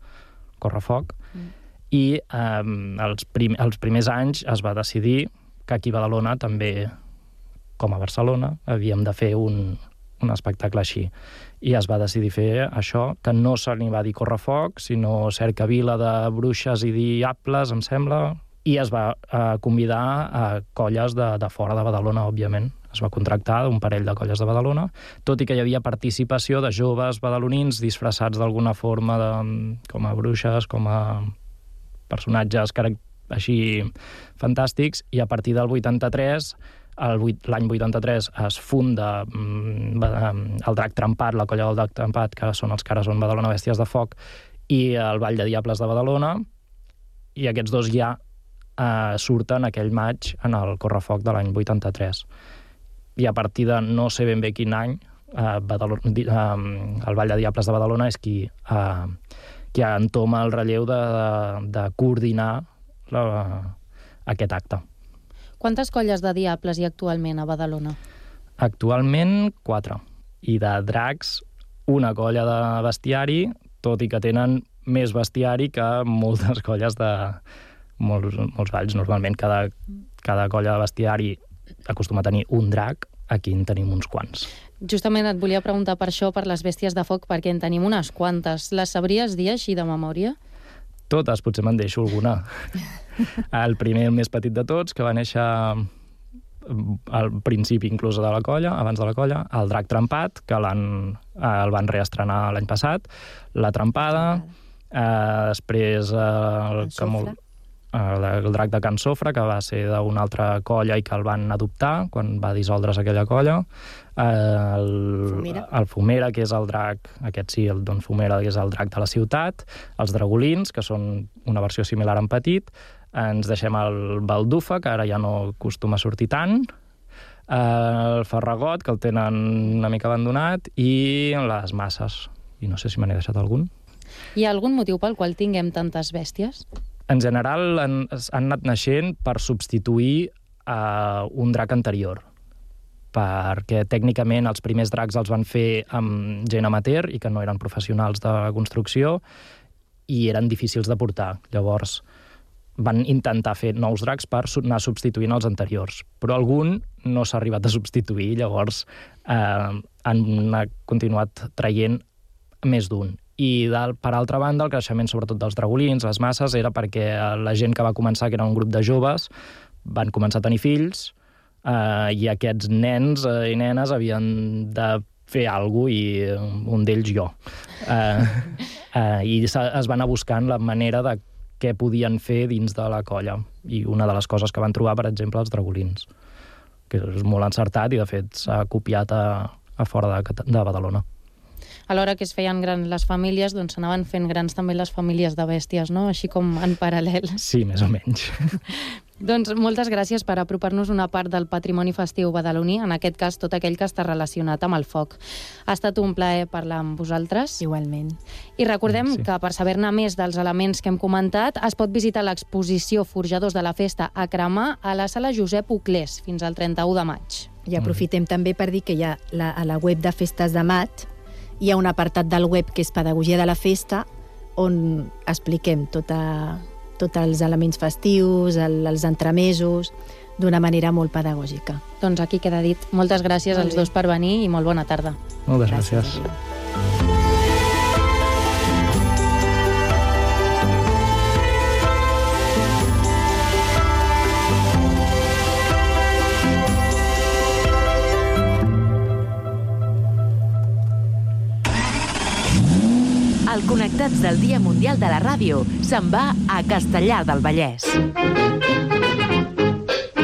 [SPEAKER 13] corre foc. Mm. I eh, els, prim, els primers anys es va decidir que aquí a Badalona també, com a Barcelona, havíem de fer un, un espectacle així. I es va decidir fer això, que no se n'hi va dir Correfoc, sinó Cercavila de bruixes i diables, em sembla, i es va eh, convidar a colles de, de fora de Badalona, òbviament. Es va contractar un parell de colles de Badalona, tot i que hi havia participació de joves badalonins disfressats d'alguna forma de, com a bruixes, com a personatges així fantàstics, i a partir del 83 l'any 83 es funda mm, el Drac Trempat, la colla del Drac Trempat, que són els cares on Badalona Bèsties de Foc, i el Ball de Diables de Badalona, i aquests dos ja eh, surten aquell maig en el Correfoc de l'any 83. I a partir de no sé ben bé quin any, eh, Badalona, eh, el Ball de Diables de Badalona és qui, eh, qui entoma el relleu de, de, de coordinar la, aquest acte.
[SPEAKER 11] Quantes colles de diables hi ha actualment a Badalona?
[SPEAKER 13] Actualment, quatre. I de dracs, una colla de bestiari, tot i que tenen més bestiari que moltes colles de molts, molts valls. Normalment cada, cada colla de bestiari acostuma a tenir un drac, aquí en tenim uns quants.
[SPEAKER 11] Justament et volia preguntar per això, per les bèsties de foc, perquè en tenim unes quantes. Les sabries dir així de memòria?
[SPEAKER 13] Totes, potser me'n deixo alguna. el primer, el més petit de tots, que va néixer al principi inclús de la colla, abans de la colla, el drac trempat, que eh, el van reestrenar l'any passat, la trempada, eh, després eh, el, molt, el, el drac de Can Sofre, que va ser d'una altra colla i que el van adoptar quan va dissoldre's aquella colla, el, Fumera. el Fumera, que és el drac, aquest sí, el Don Fumera, que és el drac de la ciutat, els dragolins, que són una versió similar en petit, ens deixem el Baldufa, que ara ja no acostuma a sortir tant, el Ferragot, que el tenen una mica abandonat, i les masses. I no sé si me n'he deixat algun.
[SPEAKER 11] Hi ha algun motiu pel qual tinguem tantes bèsties?
[SPEAKER 13] En general han, han anat naixent per substituir uh, un drac anterior perquè tècnicament els primers dracs els van fer amb gent amateur i que no eren professionals de construcció i eren difícils de portar. Llavors van intentar fer nous dracs per anar substituint els anteriors, però algun no s'ha arribat a substituir, llavors eh, han continuat traient més d'un. I del, per altra banda, el creixement sobretot dels dragolins, les masses, era perquè la gent que va començar, que era un grup de joves, van començar a tenir fills, eh, i aquests nens eh, i nenes havien de fer alguna cosa i un d'ells jo. Eh, eh, I es van anar buscant la manera de què podien fer dins de la colla. I una de les coses que van trobar, per exemple, els dragolins, que és molt encertat i, de fet, s'ha copiat a, a fora de, de Badalona.
[SPEAKER 11] A l'hora que es feien grans les famílies, doncs s'anaven fent grans també les famílies de bèsties, no? Així com en paral·lel.
[SPEAKER 13] Sí, més o menys.
[SPEAKER 11] Doncs moltes gràcies per apropar-nos una part del patrimoni festiu badaloní, en aquest cas tot aquell que està relacionat amb el foc. Ha estat un plaer parlar amb vosaltres.
[SPEAKER 12] Igualment.
[SPEAKER 11] I recordem sí. que per saber-ne més dels elements que hem comentat es pot visitar l'exposició Forjadors de la Festa a cremar a la sala Josep Uclés fins al 31 de maig.
[SPEAKER 12] I aprofitem també per dir que hi ha la, a la web de Festes de Mat hi ha un apartat del web que és Pedagogia de la Festa on expliquem tota, tots els elements festius, el, els entremesos, d'una manera molt pedagògica.
[SPEAKER 11] Doncs aquí queda dit. Moltes gràcies molt als dos per venir i molt bona tarda.
[SPEAKER 13] Moltes gràcies. gràcies.
[SPEAKER 7] El Connectats del Dia Mundial de la Ràdio se'n va a Castellar del Vallès.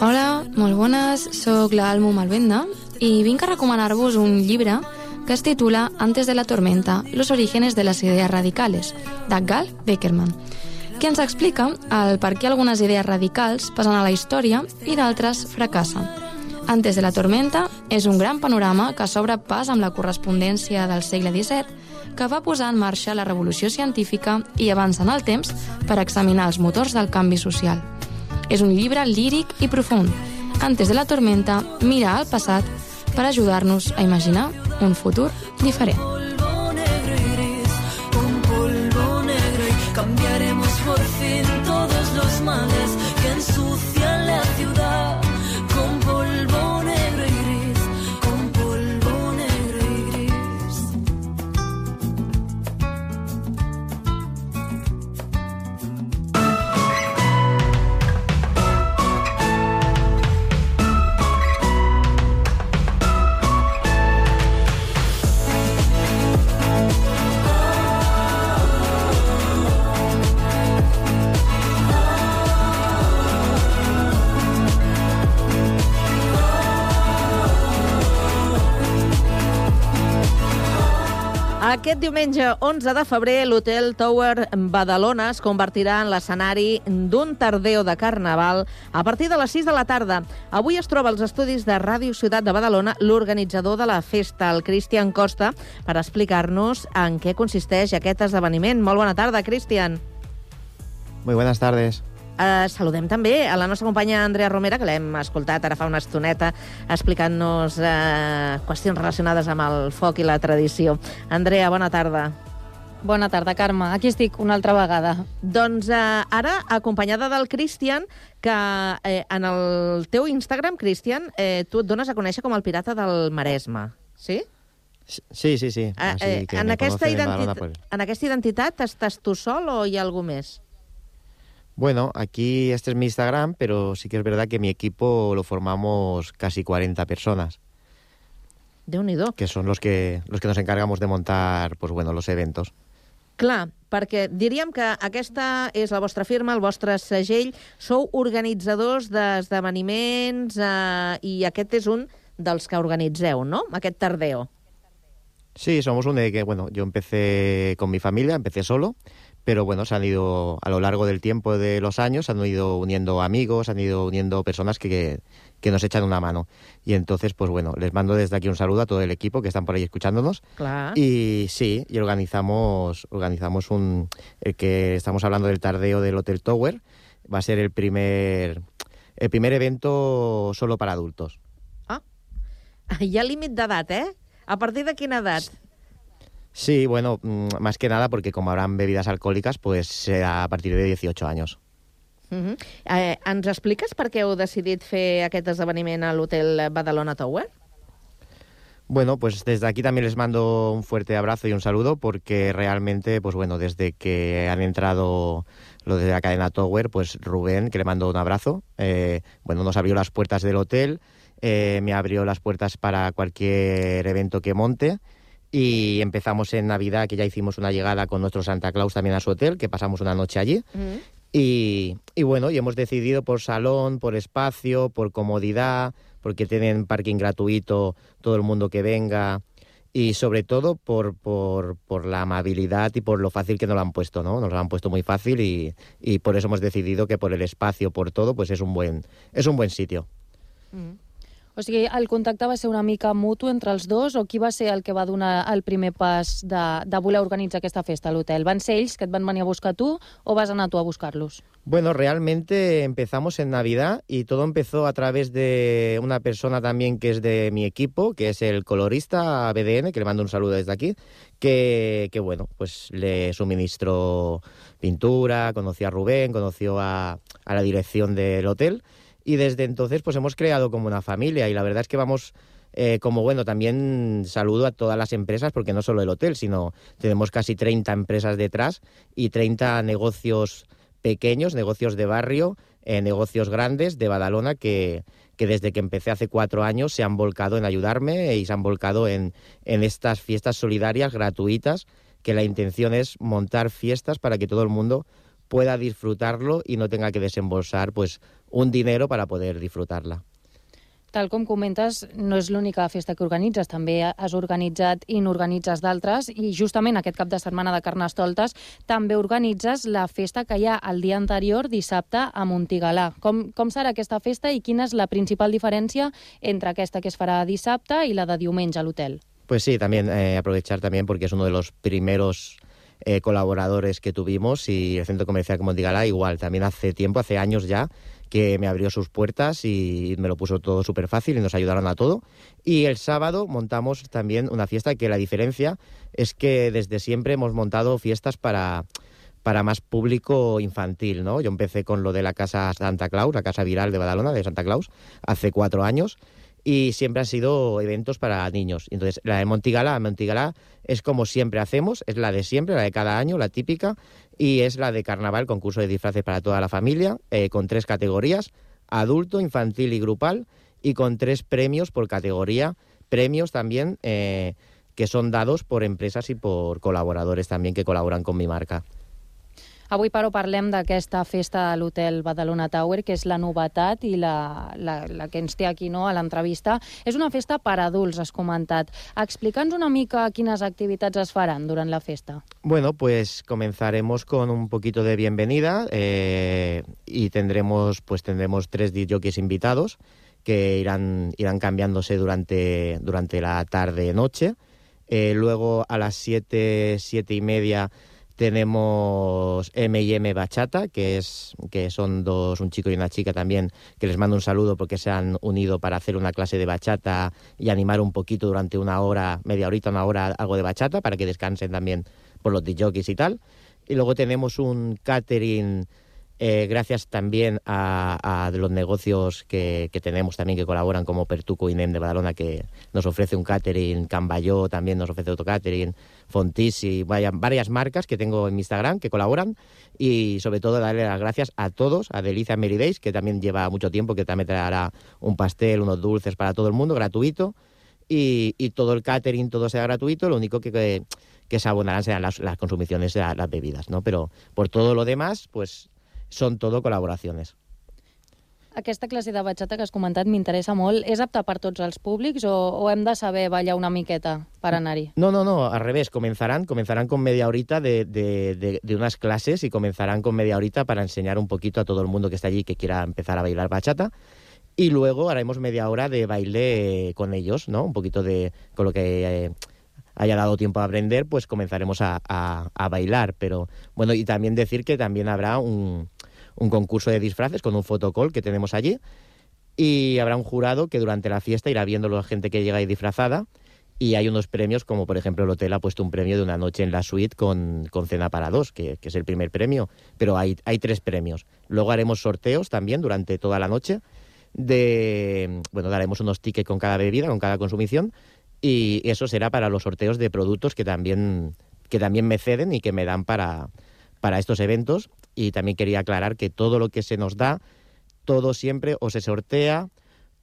[SPEAKER 14] Hola, molt bones, sóc l'Almo Malvenda i vinc a recomanar-vos un llibre que es titula Antes de la tormenta, los orígenes de las ideas radicales, de Gal Beckerman, que ens explica el per què algunes idees radicals passen a la història i d'altres fracassen. Antes de la tormenta és un gran panorama que s'obre pas amb la correspondència del segle XVII que va posar en marxa la revolució científica i avança en el temps per examinar els motors del canvi social. És un llibre líric i profund. Antes de la tormenta, mira al passat per ajudar-nos a imaginar un futur diferent.
[SPEAKER 15] cambiaremos por fin todos los males que ensucian
[SPEAKER 4] Aquest diumenge 11 de febrer, l'Hotel Tower Badalona es convertirà en l'escenari d'un tardeo de Carnaval a partir de les 6 de la tarda. Avui es troba als estudis de Ràdio Ciutat de Badalona l'organitzador de la festa, el Cristian Costa, per explicar-nos en què consisteix aquest esdeveniment. Molt bona tarda, Cristian.
[SPEAKER 16] Muy buenas tardes.
[SPEAKER 4] Uh, saludem també a la nostra companya Andrea Romera, que l'hem escoltat ara fa una estoneta explicant-nos uh, qüestions relacionades amb el foc i la tradició. Andrea, bona tarda.
[SPEAKER 11] Bona tarda, Carme. Aquí estic una altra vegada.
[SPEAKER 4] Doncs uh, ara, acompanyada del Cristian, que eh, en el teu Instagram, Cristian, eh, tu et dones a conèixer com el pirata del Maresme, sí?
[SPEAKER 16] Sí, sí, sí.
[SPEAKER 4] Ah, eh,
[SPEAKER 16] que
[SPEAKER 4] en, aquesta identitat, en aquesta identitat estàs tu sol o hi ha algú més?
[SPEAKER 16] Bueno, aquí este es mi Instagram, pero sí que es verdad que mi equipo lo formamos casi 40 personas,
[SPEAKER 4] Déu-n'hi-do.
[SPEAKER 16] que son los que los que nos encargamos de montar, pues bueno, los eventos.
[SPEAKER 4] Clar, perquè diríem que aquesta és la vostra firma, el vostre segell, sou organitzadors d'esdeveniments eh, i aquest és un dels que organitzeu, no?, aquest tardeo.
[SPEAKER 16] Sí, somos un de que, bueno, yo empecé con mi familia, empecé solo, pero bueno, se han ido a lo largo del tiempo de los años, se han ido uniendo amigos, se han ido uniendo personas que, que nos echan una mano. Y entonces, pues bueno, les mando desde aquí un saludo a todo el equipo que están por ahí escuchándonos.
[SPEAKER 4] Clar.
[SPEAKER 16] Y sí, y organizamos, organizamos un, el que estamos hablando del tardeo del Hotel Tower, va a ser el primer, el primer evento solo para adultos.
[SPEAKER 4] Hi ha límit d'edat, eh? A partir de quina edat?
[SPEAKER 16] Sí, bueno, mm, más que nada porque como habrán bebidas alcohólicas, pues será a partir de 18 años.
[SPEAKER 4] Uh -huh. eh, ens expliques per què heu decidit fer aquest esdeveniment a l'hotel Badalona Tower?
[SPEAKER 16] Bueno, pues desde aquí también les mando un fuerte abrazo y un saludo porque realmente, pues bueno, desde que han entrado lo de la cadena Tower, pues Rubén, que le mando un abrazo, eh, bueno, nos abrió las puertas del hotel, eh, me abrió las puertas para cualquier evento que monte y empezamos en Navidad, que ya hicimos una llegada con nuestro Santa Claus también a su hotel, que pasamos una noche allí. Y, y bueno, y hemos decidido por salón, por espacio, por comodidad, porque tienen parking gratuito todo el mundo que venga y sobre todo por, por, por la amabilidad y por lo fácil que nos lo han puesto, ¿no? Nos lo han puesto muy fácil y, y por eso hemos decidido que por el espacio, por todo, pues es un buen, es un buen sitio.
[SPEAKER 11] O sigui, el contacte va ser una mica mutu entre els dos o qui va ser el que va donar el primer pas de, de voler organitzar aquesta festa a l'hotel? Van ser ells que et van venir a buscar tu o vas anar tu a buscar-los?
[SPEAKER 16] Bueno, realmente empezamos en Navidad y todo empezó a través de una persona también que es de mi equipo, que es el colorista BDN, que le mando un saludo desde aquí, que, que bueno, pues le suministró pintura, conoció a Rubén, conoció a, a la dirección del hotel y desde entonces pues hemos creado como una familia y la verdad es que vamos Eh, como bueno, también saludo a todas las empresas, porque no solo el hotel, sino tenemos casi 30 empresas detrás y 30 negocios pequeños, negocios de barrio, eh, negocios grandes de Badalona que, que desde que empecé hace cuatro años se han volcado en ayudarme y se han volcado en, en estas fiestas solidarias gratuitas, que la intención es montar fiestas para que todo el mundo pueda disfrutarlo y no tenga que desembolsar pues un dinero para poder disfrutarla.
[SPEAKER 11] Tal com comentes, no és l'única festa que organitzes, també has organitzat i n'organitzes d'altres, i justament aquest cap de setmana de Carnestoltes també organitzes la festa que hi ha el dia anterior, dissabte, a Montigalà. Com, com serà aquesta festa i quina és la principal diferència entre aquesta que es farà dissabte i la de diumenge a l'hotel?
[SPEAKER 16] Pues sí, también eh, aprovechar también porque es uno de los primeros eh, colaboradores que tuvimos y el Centro Comercial Montigalá igual, también hace tiempo, hace años ya, que me abrió sus puertas y me lo puso todo súper fácil y nos ayudaron a todo. Y el sábado montamos también una fiesta que la diferencia es que desde siempre hemos montado fiestas para para más público infantil, ¿no? Yo empecé con lo de la Casa Santa Claus, la Casa Viral de Badalona, de Santa Claus, hace cuatro años, y siempre han sido eventos para niños. Entonces, la de Montigala, la Montigala es como siempre hacemos, es la de siempre, la de cada año, la típica, y es la de carnaval, concurso de disfraces para toda la familia, eh, con tres categorías, adulto, infantil y grupal, y con tres premios por categoría, premios también eh, que son dados por empresas y por colaboradores también que colaboran con mi marca.
[SPEAKER 11] Avui, però, parlem d'aquesta festa a l'hotel Badalona Tower, que és la novetat i la, la, la que ens té aquí no, a l'entrevista. És una festa per adults, has comentat. Explica'ns una mica quines activitats es faran durant la festa.
[SPEAKER 16] Bueno, pues comenzaremos con un poquito de bienvenida eh, y tendremos, pues tendremos tres jockeys invitados que irán, irán cambiándose durante, durante la tarde-noche. Eh, luego a las siete, siete y media tenemos M&M Bachata, que, es, que son dos, un chico y una chica también, que les mando un saludo porque se han unido para hacer una clase de bachata y animar un poquito durante una hora, media horita, una hora, algo de bachata, para que descansen también por los DJs y tal. Y luego tenemos un catering eh, gracias también a, los negocios que, tenemos también que colaboran como Pertuco y Nem de Badalona que nos ofrece un catering, Cambayó también nos ofrece otro catering, Fontisi, vaya, varias marcas que tengo en mi Instagram que colaboran y sobre todo darle las gracias a todos, a Delicia Meridays que también lleva mucho tiempo, que también traerá un pastel, unos dulces para todo el mundo, gratuito y, y todo el catering, todo sea gratuito, lo único que, que, se abonarán serán las, las consumiciones de las bebidas, ¿no? Pero por todo lo demás, pues són todo col·laboracions.
[SPEAKER 11] Aquesta classe de batxata que has comentat m'interessa molt. És apta per tots els públics o, o hem de saber ballar una miqueta per anar-hi?
[SPEAKER 16] No, no, no, al revés. Comenzarán, comenzarán con media horita de, de, de, de unas clases y comenzarán con media horita para enseñar un poquito a todo el mundo que está allí que quiera empezar a bailar bachata. Y luego haremos media hora de baile con ellos, ¿no? Un poquito de... con lo que... Eh, haya dado tiempo a aprender, pues comenzaremos a, a, a, bailar. Pero bueno, y también decir que también habrá un, un concurso de disfraces con un fotocall que tenemos allí. Y habrá un jurado que durante la fiesta irá viendo la gente que llega ahí disfrazada. Y hay unos premios, como por ejemplo el hotel ha puesto un premio de una noche en la suite con, con cena para dos, que, que, es el primer premio, pero hay, hay tres premios. Luego haremos sorteos también durante toda la noche de, bueno, daremos unos tickets con cada bebida, con cada consumición. Y eso será para los sorteos de productos que también, que también me ceden y que me dan para, para estos eventos y también quería aclarar que todo lo que se nos da, todo siempre o se sortea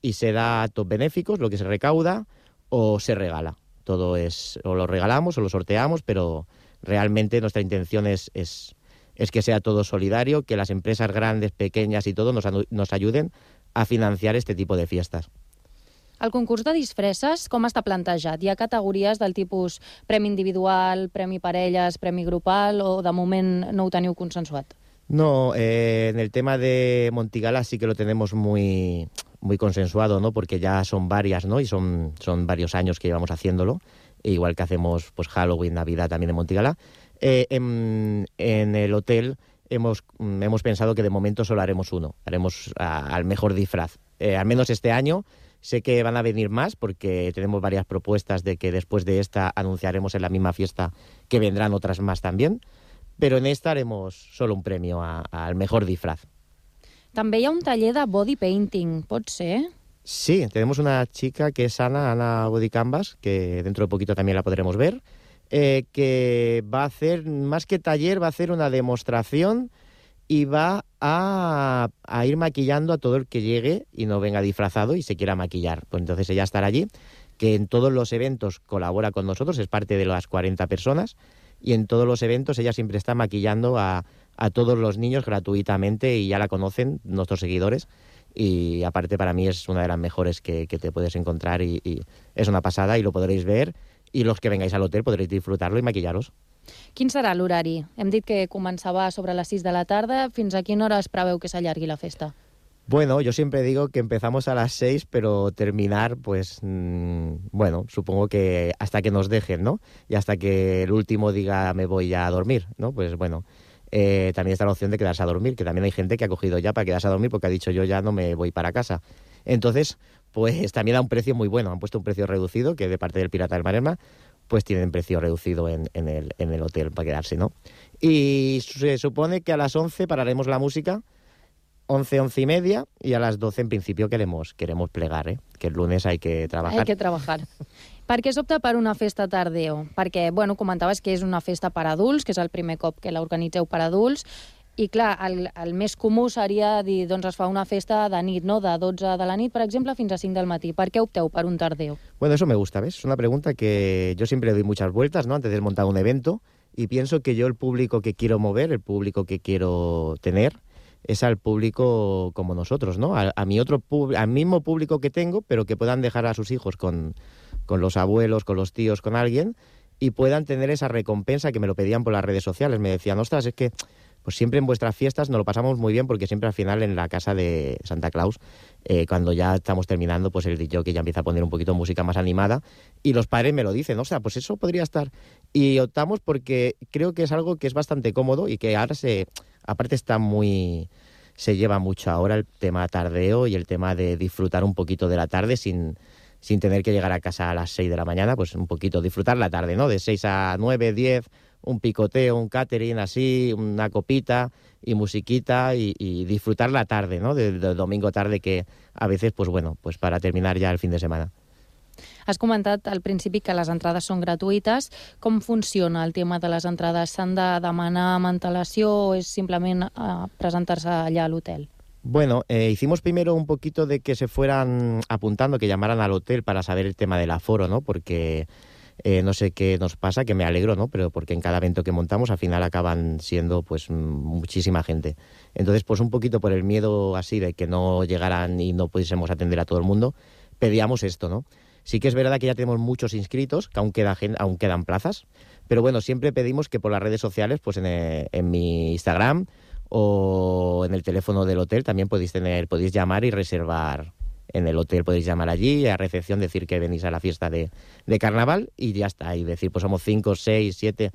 [SPEAKER 16] y se da a actos benéficos, lo que se recauda, o se regala. Todo es, o lo regalamos o lo sorteamos, pero realmente nuestra intención es, es, es que sea todo solidario, que las empresas grandes, pequeñas y todo nos, nos ayuden a financiar este tipo de fiestas.
[SPEAKER 11] El concurs de disfresses, com està plantejat? Hi ha categories del tipus premi individual, premi parelles, premi grupal, o de moment no ho teniu consensuat?
[SPEAKER 16] No, eh, en el tema de Montigala sí que lo tenemos muy, muy consensuado, ¿no? Porque ya son varias, ¿no? Y son, son varios años que llevamos haciéndolo, e igual que hacemos pues Halloween, Navidad también en Montigala. Eh, en, el hotel hemos, hemos pensado que de momento solo haremos uno, haremos al mejor disfraz. Eh, al menos este año Sé que van a venir más porque tenemos varias propuestas de que después de esta anunciaremos en la misma fiesta que vendrán otras más también, pero en esta haremos solo un premio al mejor disfraz.
[SPEAKER 11] També hi ha un taller de body painting, pot ser?
[SPEAKER 16] Sí, tenemos una chica que es Ana, Ana Bodicambas, que dentro de poquito también la podremos ver, eh, que va a hacer, más que taller, va a hacer una demostración y va a, a ir maquillando a todo el que llegue y no venga disfrazado y se quiera maquillar. Pues entonces ella estará allí, que en todos los eventos colabora con nosotros, es parte de las 40 personas, y en todos los eventos ella siempre está maquillando a, a todos los niños gratuitamente y ya la conocen nuestros seguidores y aparte para mí es una de las mejores que, que te puedes encontrar y, y es una pasada y lo podréis ver y los que vengáis al hotel podréis disfrutarlo y maquillaros.
[SPEAKER 11] Quin serà l'horari? Hem dit que començava sobre les 6 de la tarda. Fins a quina hora es preveu que s'allargui la festa?
[SPEAKER 16] Bueno, yo siempre digo que empezamos a las 6, pero terminar, pues, mmm, bueno, supongo que hasta que nos dejen, ¿no? Y hasta que el último diga me voy a dormir, ¿no? Pues bueno, eh, también está la opción de quedarse a dormir, que también hay gente que ha cogido ya para quedarse a dormir porque ha dicho yo ya no me voy para casa. Entonces, pues también da un precio muy bueno, han puesto un precio reducido, que de parte del Pirata del Marema, pues tienen precio reducido en, en, el, en el hotel para quedarse, ¿no? Y se supone que a las 11 pararemos la música, 11, 11 y media, y a las 12 en principio queremos, queremos plegar, ¿eh? que el lunes hay que trabajar.
[SPEAKER 11] Hay que trabajar. Per què s'opta per una festa tardeo? Perquè, bueno, comentaves que és una festa per adults, que és el primer cop que l'organitzeu per adults, i clar, el, el més comú seria dir, doncs es fa una festa de nit, no? De 12 de la nit, per exemple, fins a 5 del matí. Per què opteu per un tardeo?
[SPEAKER 16] Bueno, eso me gusta, ¿ves? Es una pregunta que yo siempre doy muchas vueltas, ¿no? Antes de montar un evento, y pienso que yo el público que quiero mover, el público que quiero tener, es al público como nosotros, ¿no? A, mi otro al mismo público que tengo, pero que puedan dejar a sus hijos con, con los abuelos, con los tíos, con alguien, y puedan tener esa recompensa que me lo pedían por las redes sociales. Me decían, ostras, es que pues siempre en vuestras fiestas nos lo pasamos muy bien porque siempre al final en la casa de Santa Claus, eh, cuando ya estamos terminando, pues el DJ que ya empieza a poner un poquito música más animada y los padres me lo dicen, o sea, pues eso podría estar. Y optamos porque creo que es algo que es bastante cómodo y que ahora se, aparte está muy, se lleva mucho ahora el tema tardeo y el tema de disfrutar un poquito de la tarde sin, sin tener que llegar a casa a las 6 de la mañana, pues un poquito disfrutar la tarde, ¿no? De 6 a 9, 10, un picoteo, un catering así, una copita y musiquita y, y disfrutar la tarde, ¿no? Del de domingo tarde que a veces, pues bueno, pues para terminar ya el fin de semana.
[SPEAKER 11] Has comentat al principi que les entrades són gratuïtes. Com funciona el tema de les entrades? S'han de demanar amb antelació o és simplement eh, presentar-se allà a l'hotel?
[SPEAKER 16] Bueno, eh, hicimos primero un poquito de que se fueran apuntando, que llamaran al hotel para saber el tema del aforo, ¿no? Porque eh, no sé qué nos pasa, que me alegro, ¿no? Pero porque en cada evento que montamos al final acaban siendo pues muchísima gente. Entonces, pues un poquito por el miedo así de que no llegaran y no pudiésemos atender a todo el mundo, pedíamos esto, ¿no? Sí que es verdad que ya tenemos muchos inscritos, que aún, queda aún quedan plazas, pero bueno, siempre pedimos que por las redes sociales, pues en, eh, en mi Instagram o en el teléfono del hotel también podéis tener, podéis llamar y reservar en el hotel, podéis llamar allí a recepción, decir que venís a la fiesta de, de carnaval y ya está, y decir pues somos cinco, seis, siete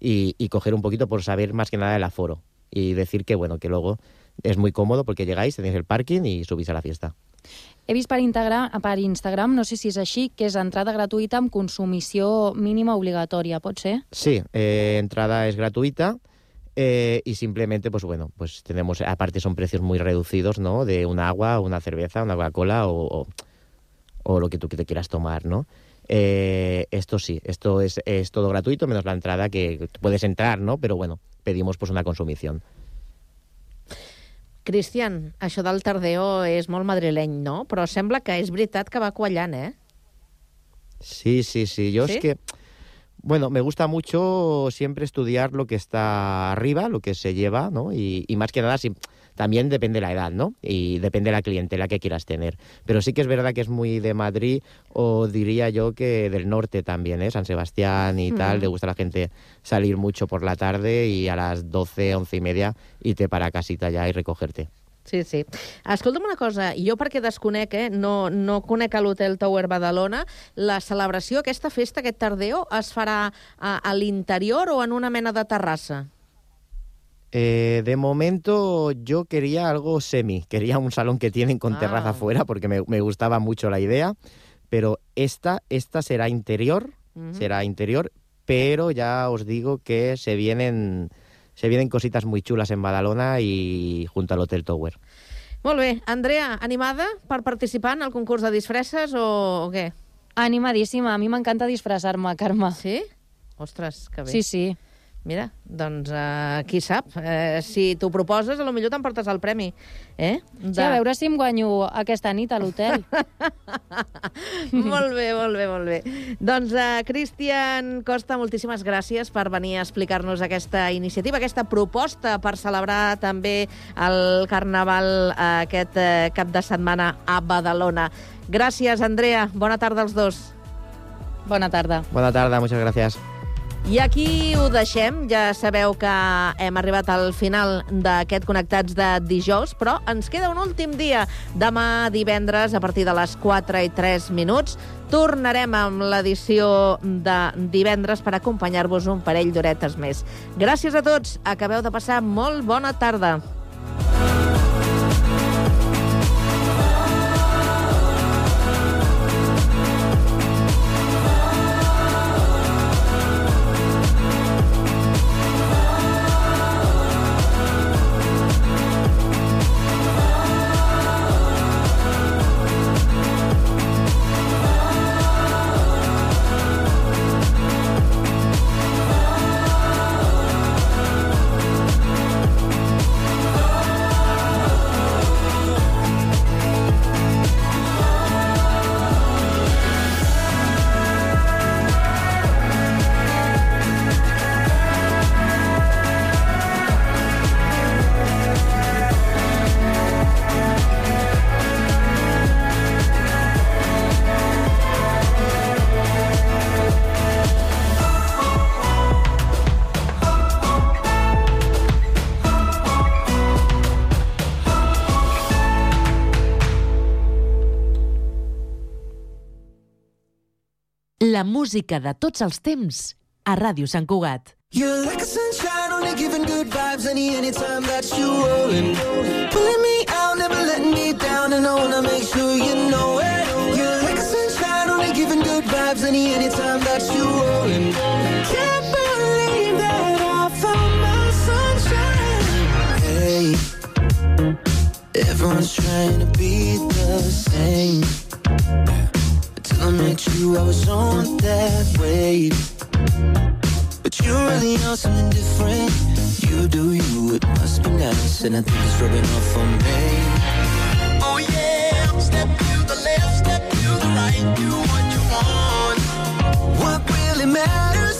[SPEAKER 16] y, y coger un poquito por saber más que nada el aforo y decir que bueno, que luego es muy cómodo porque llegáis, tenéis el parking y subís a la fiesta.
[SPEAKER 11] He vist per Instagram, per Instagram, no sé si és així, que és entrada gratuïta amb consumició mínima obligatòria, pot ser?
[SPEAKER 16] Sí, eh, entrada es gratuita eh, y simplemente, pues bueno, pues tenemos, aparte son precios muy reducidos, ¿no? De un agua, una cerveza, una Coca-Cola o, o, o lo que tú te quieras tomar, ¿no? Eh, esto sí, esto es, es todo gratuito, menos la entrada que puedes entrar, ¿no? Pero bueno, pedimos pues una consumición.
[SPEAKER 4] Cristian, això del tardeo és molt madrileny, no? Però sembla que és veritat que va quallant, eh?
[SPEAKER 16] Sí, sí, sí. Yo
[SPEAKER 4] ¿Sí?
[SPEAKER 16] es que, bueno, me gusta mucho siempre estudiar lo que está arriba, lo que se lleva, ¿no? Y, y más que nada, sí, también depende la edad, ¿no? Y depende la clientela que quieras tener. Pero sí que es verdad que es muy de Madrid, o diría yo que del norte también, ¿eh? San Sebastián y tal.
[SPEAKER 4] Mm.
[SPEAKER 16] Le gusta a la gente salir mucho por la tarde y a las 12, 11 y media irte para casita ya y recogerte.
[SPEAKER 4] Sí, sí. Escolta'm una cosa, jo perquè desconec, eh, no, no conec a l'Hotel Tower Badalona, la celebració, aquesta festa, aquest tardeo, es farà a, a l'interior o en una mena de terrassa?
[SPEAKER 16] Eh, de momento yo quería algo semi, quería un salón que tienen con
[SPEAKER 4] Ah.
[SPEAKER 16] terraza afuera porque me, me gustaba mucho la idea, pero esta, esta será interior,
[SPEAKER 4] Ujú.
[SPEAKER 16] será interior, pero ya os digo que se vienen, se vienen cositas muy chulas en Badalona y junto al Hotel Tower.
[SPEAKER 4] Molt bé. Andrea, animada per participar en el concurs de disfresses o, o què?
[SPEAKER 11] Animadíssima. A mi m'encanta disfressar-me, Carme.
[SPEAKER 4] Sí? Ostres, que bé.
[SPEAKER 11] Sí, sí.
[SPEAKER 4] Mira, doncs uh, qui sap? Uh, si t'ho proposes, a lo millor t'emportes el premi. Eh?
[SPEAKER 11] Sí, a veure si em guanyo aquesta nit a l'hotel.
[SPEAKER 4] molt bé, molt bé, molt bé. Doncs, uh, Cristian Costa, moltíssimes gràcies per venir a explicar-nos aquesta iniciativa, aquesta proposta per celebrar també el Carnaval uh, aquest uh, cap de setmana a Badalona. Gràcies, Andrea. Bona tarda als dos.
[SPEAKER 11] Bona tarda.
[SPEAKER 16] Bona tarda, muchas gracias.
[SPEAKER 4] I aquí ho deixem. Ja sabeu que hem arribat al final d'aquest Connectats de dijous, però ens queda un últim dia. Demà divendres, a partir de les 4 i 3 minuts, tornarem amb l'edició de divendres per acompanyar-vos un parell d'horetes més. Gràcies a tots. Acabeu de passar molt bona tarda.
[SPEAKER 7] Música de tots els temps a Ràdio Sant Cugat.
[SPEAKER 15] You're like a sunshine, only giving good vibes any anytime that you rollin'. Pulling me out, never letting me down, and I wanna make sure you know it. You're like a sunshine, only giving good vibes any anytime that you rollin'. Can't believe that I found my sunshine. Hey, everyone's trying to be the same. I met you, I was on that wave. But you really are something different. You do you, it must be nice, and I think it's rubbing off on me. Oh yeah, step to the left, step to the right, do what you want. What really matters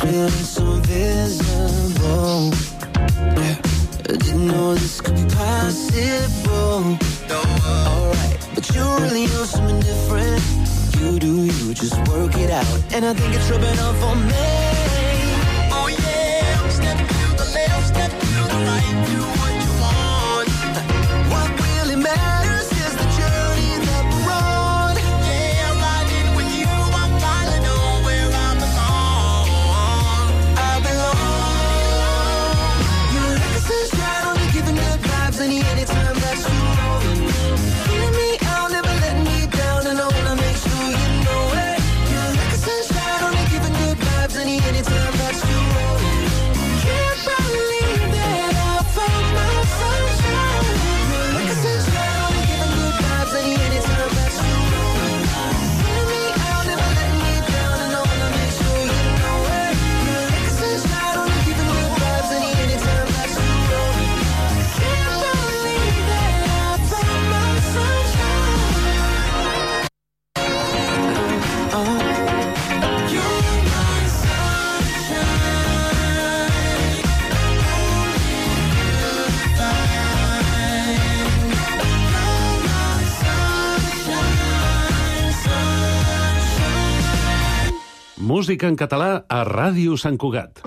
[SPEAKER 15] Feeling so invisible. I didn't know this could be possible. Alright, but you really know something different. You do you, just work it out. And I think it's rubbing off on me.
[SPEAKER 3] música en català a Ràdio Sant Cugat.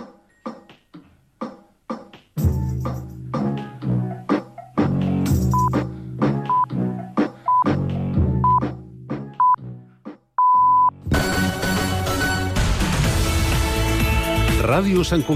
[SPEAKER 3] Ràdio Sant Cugat.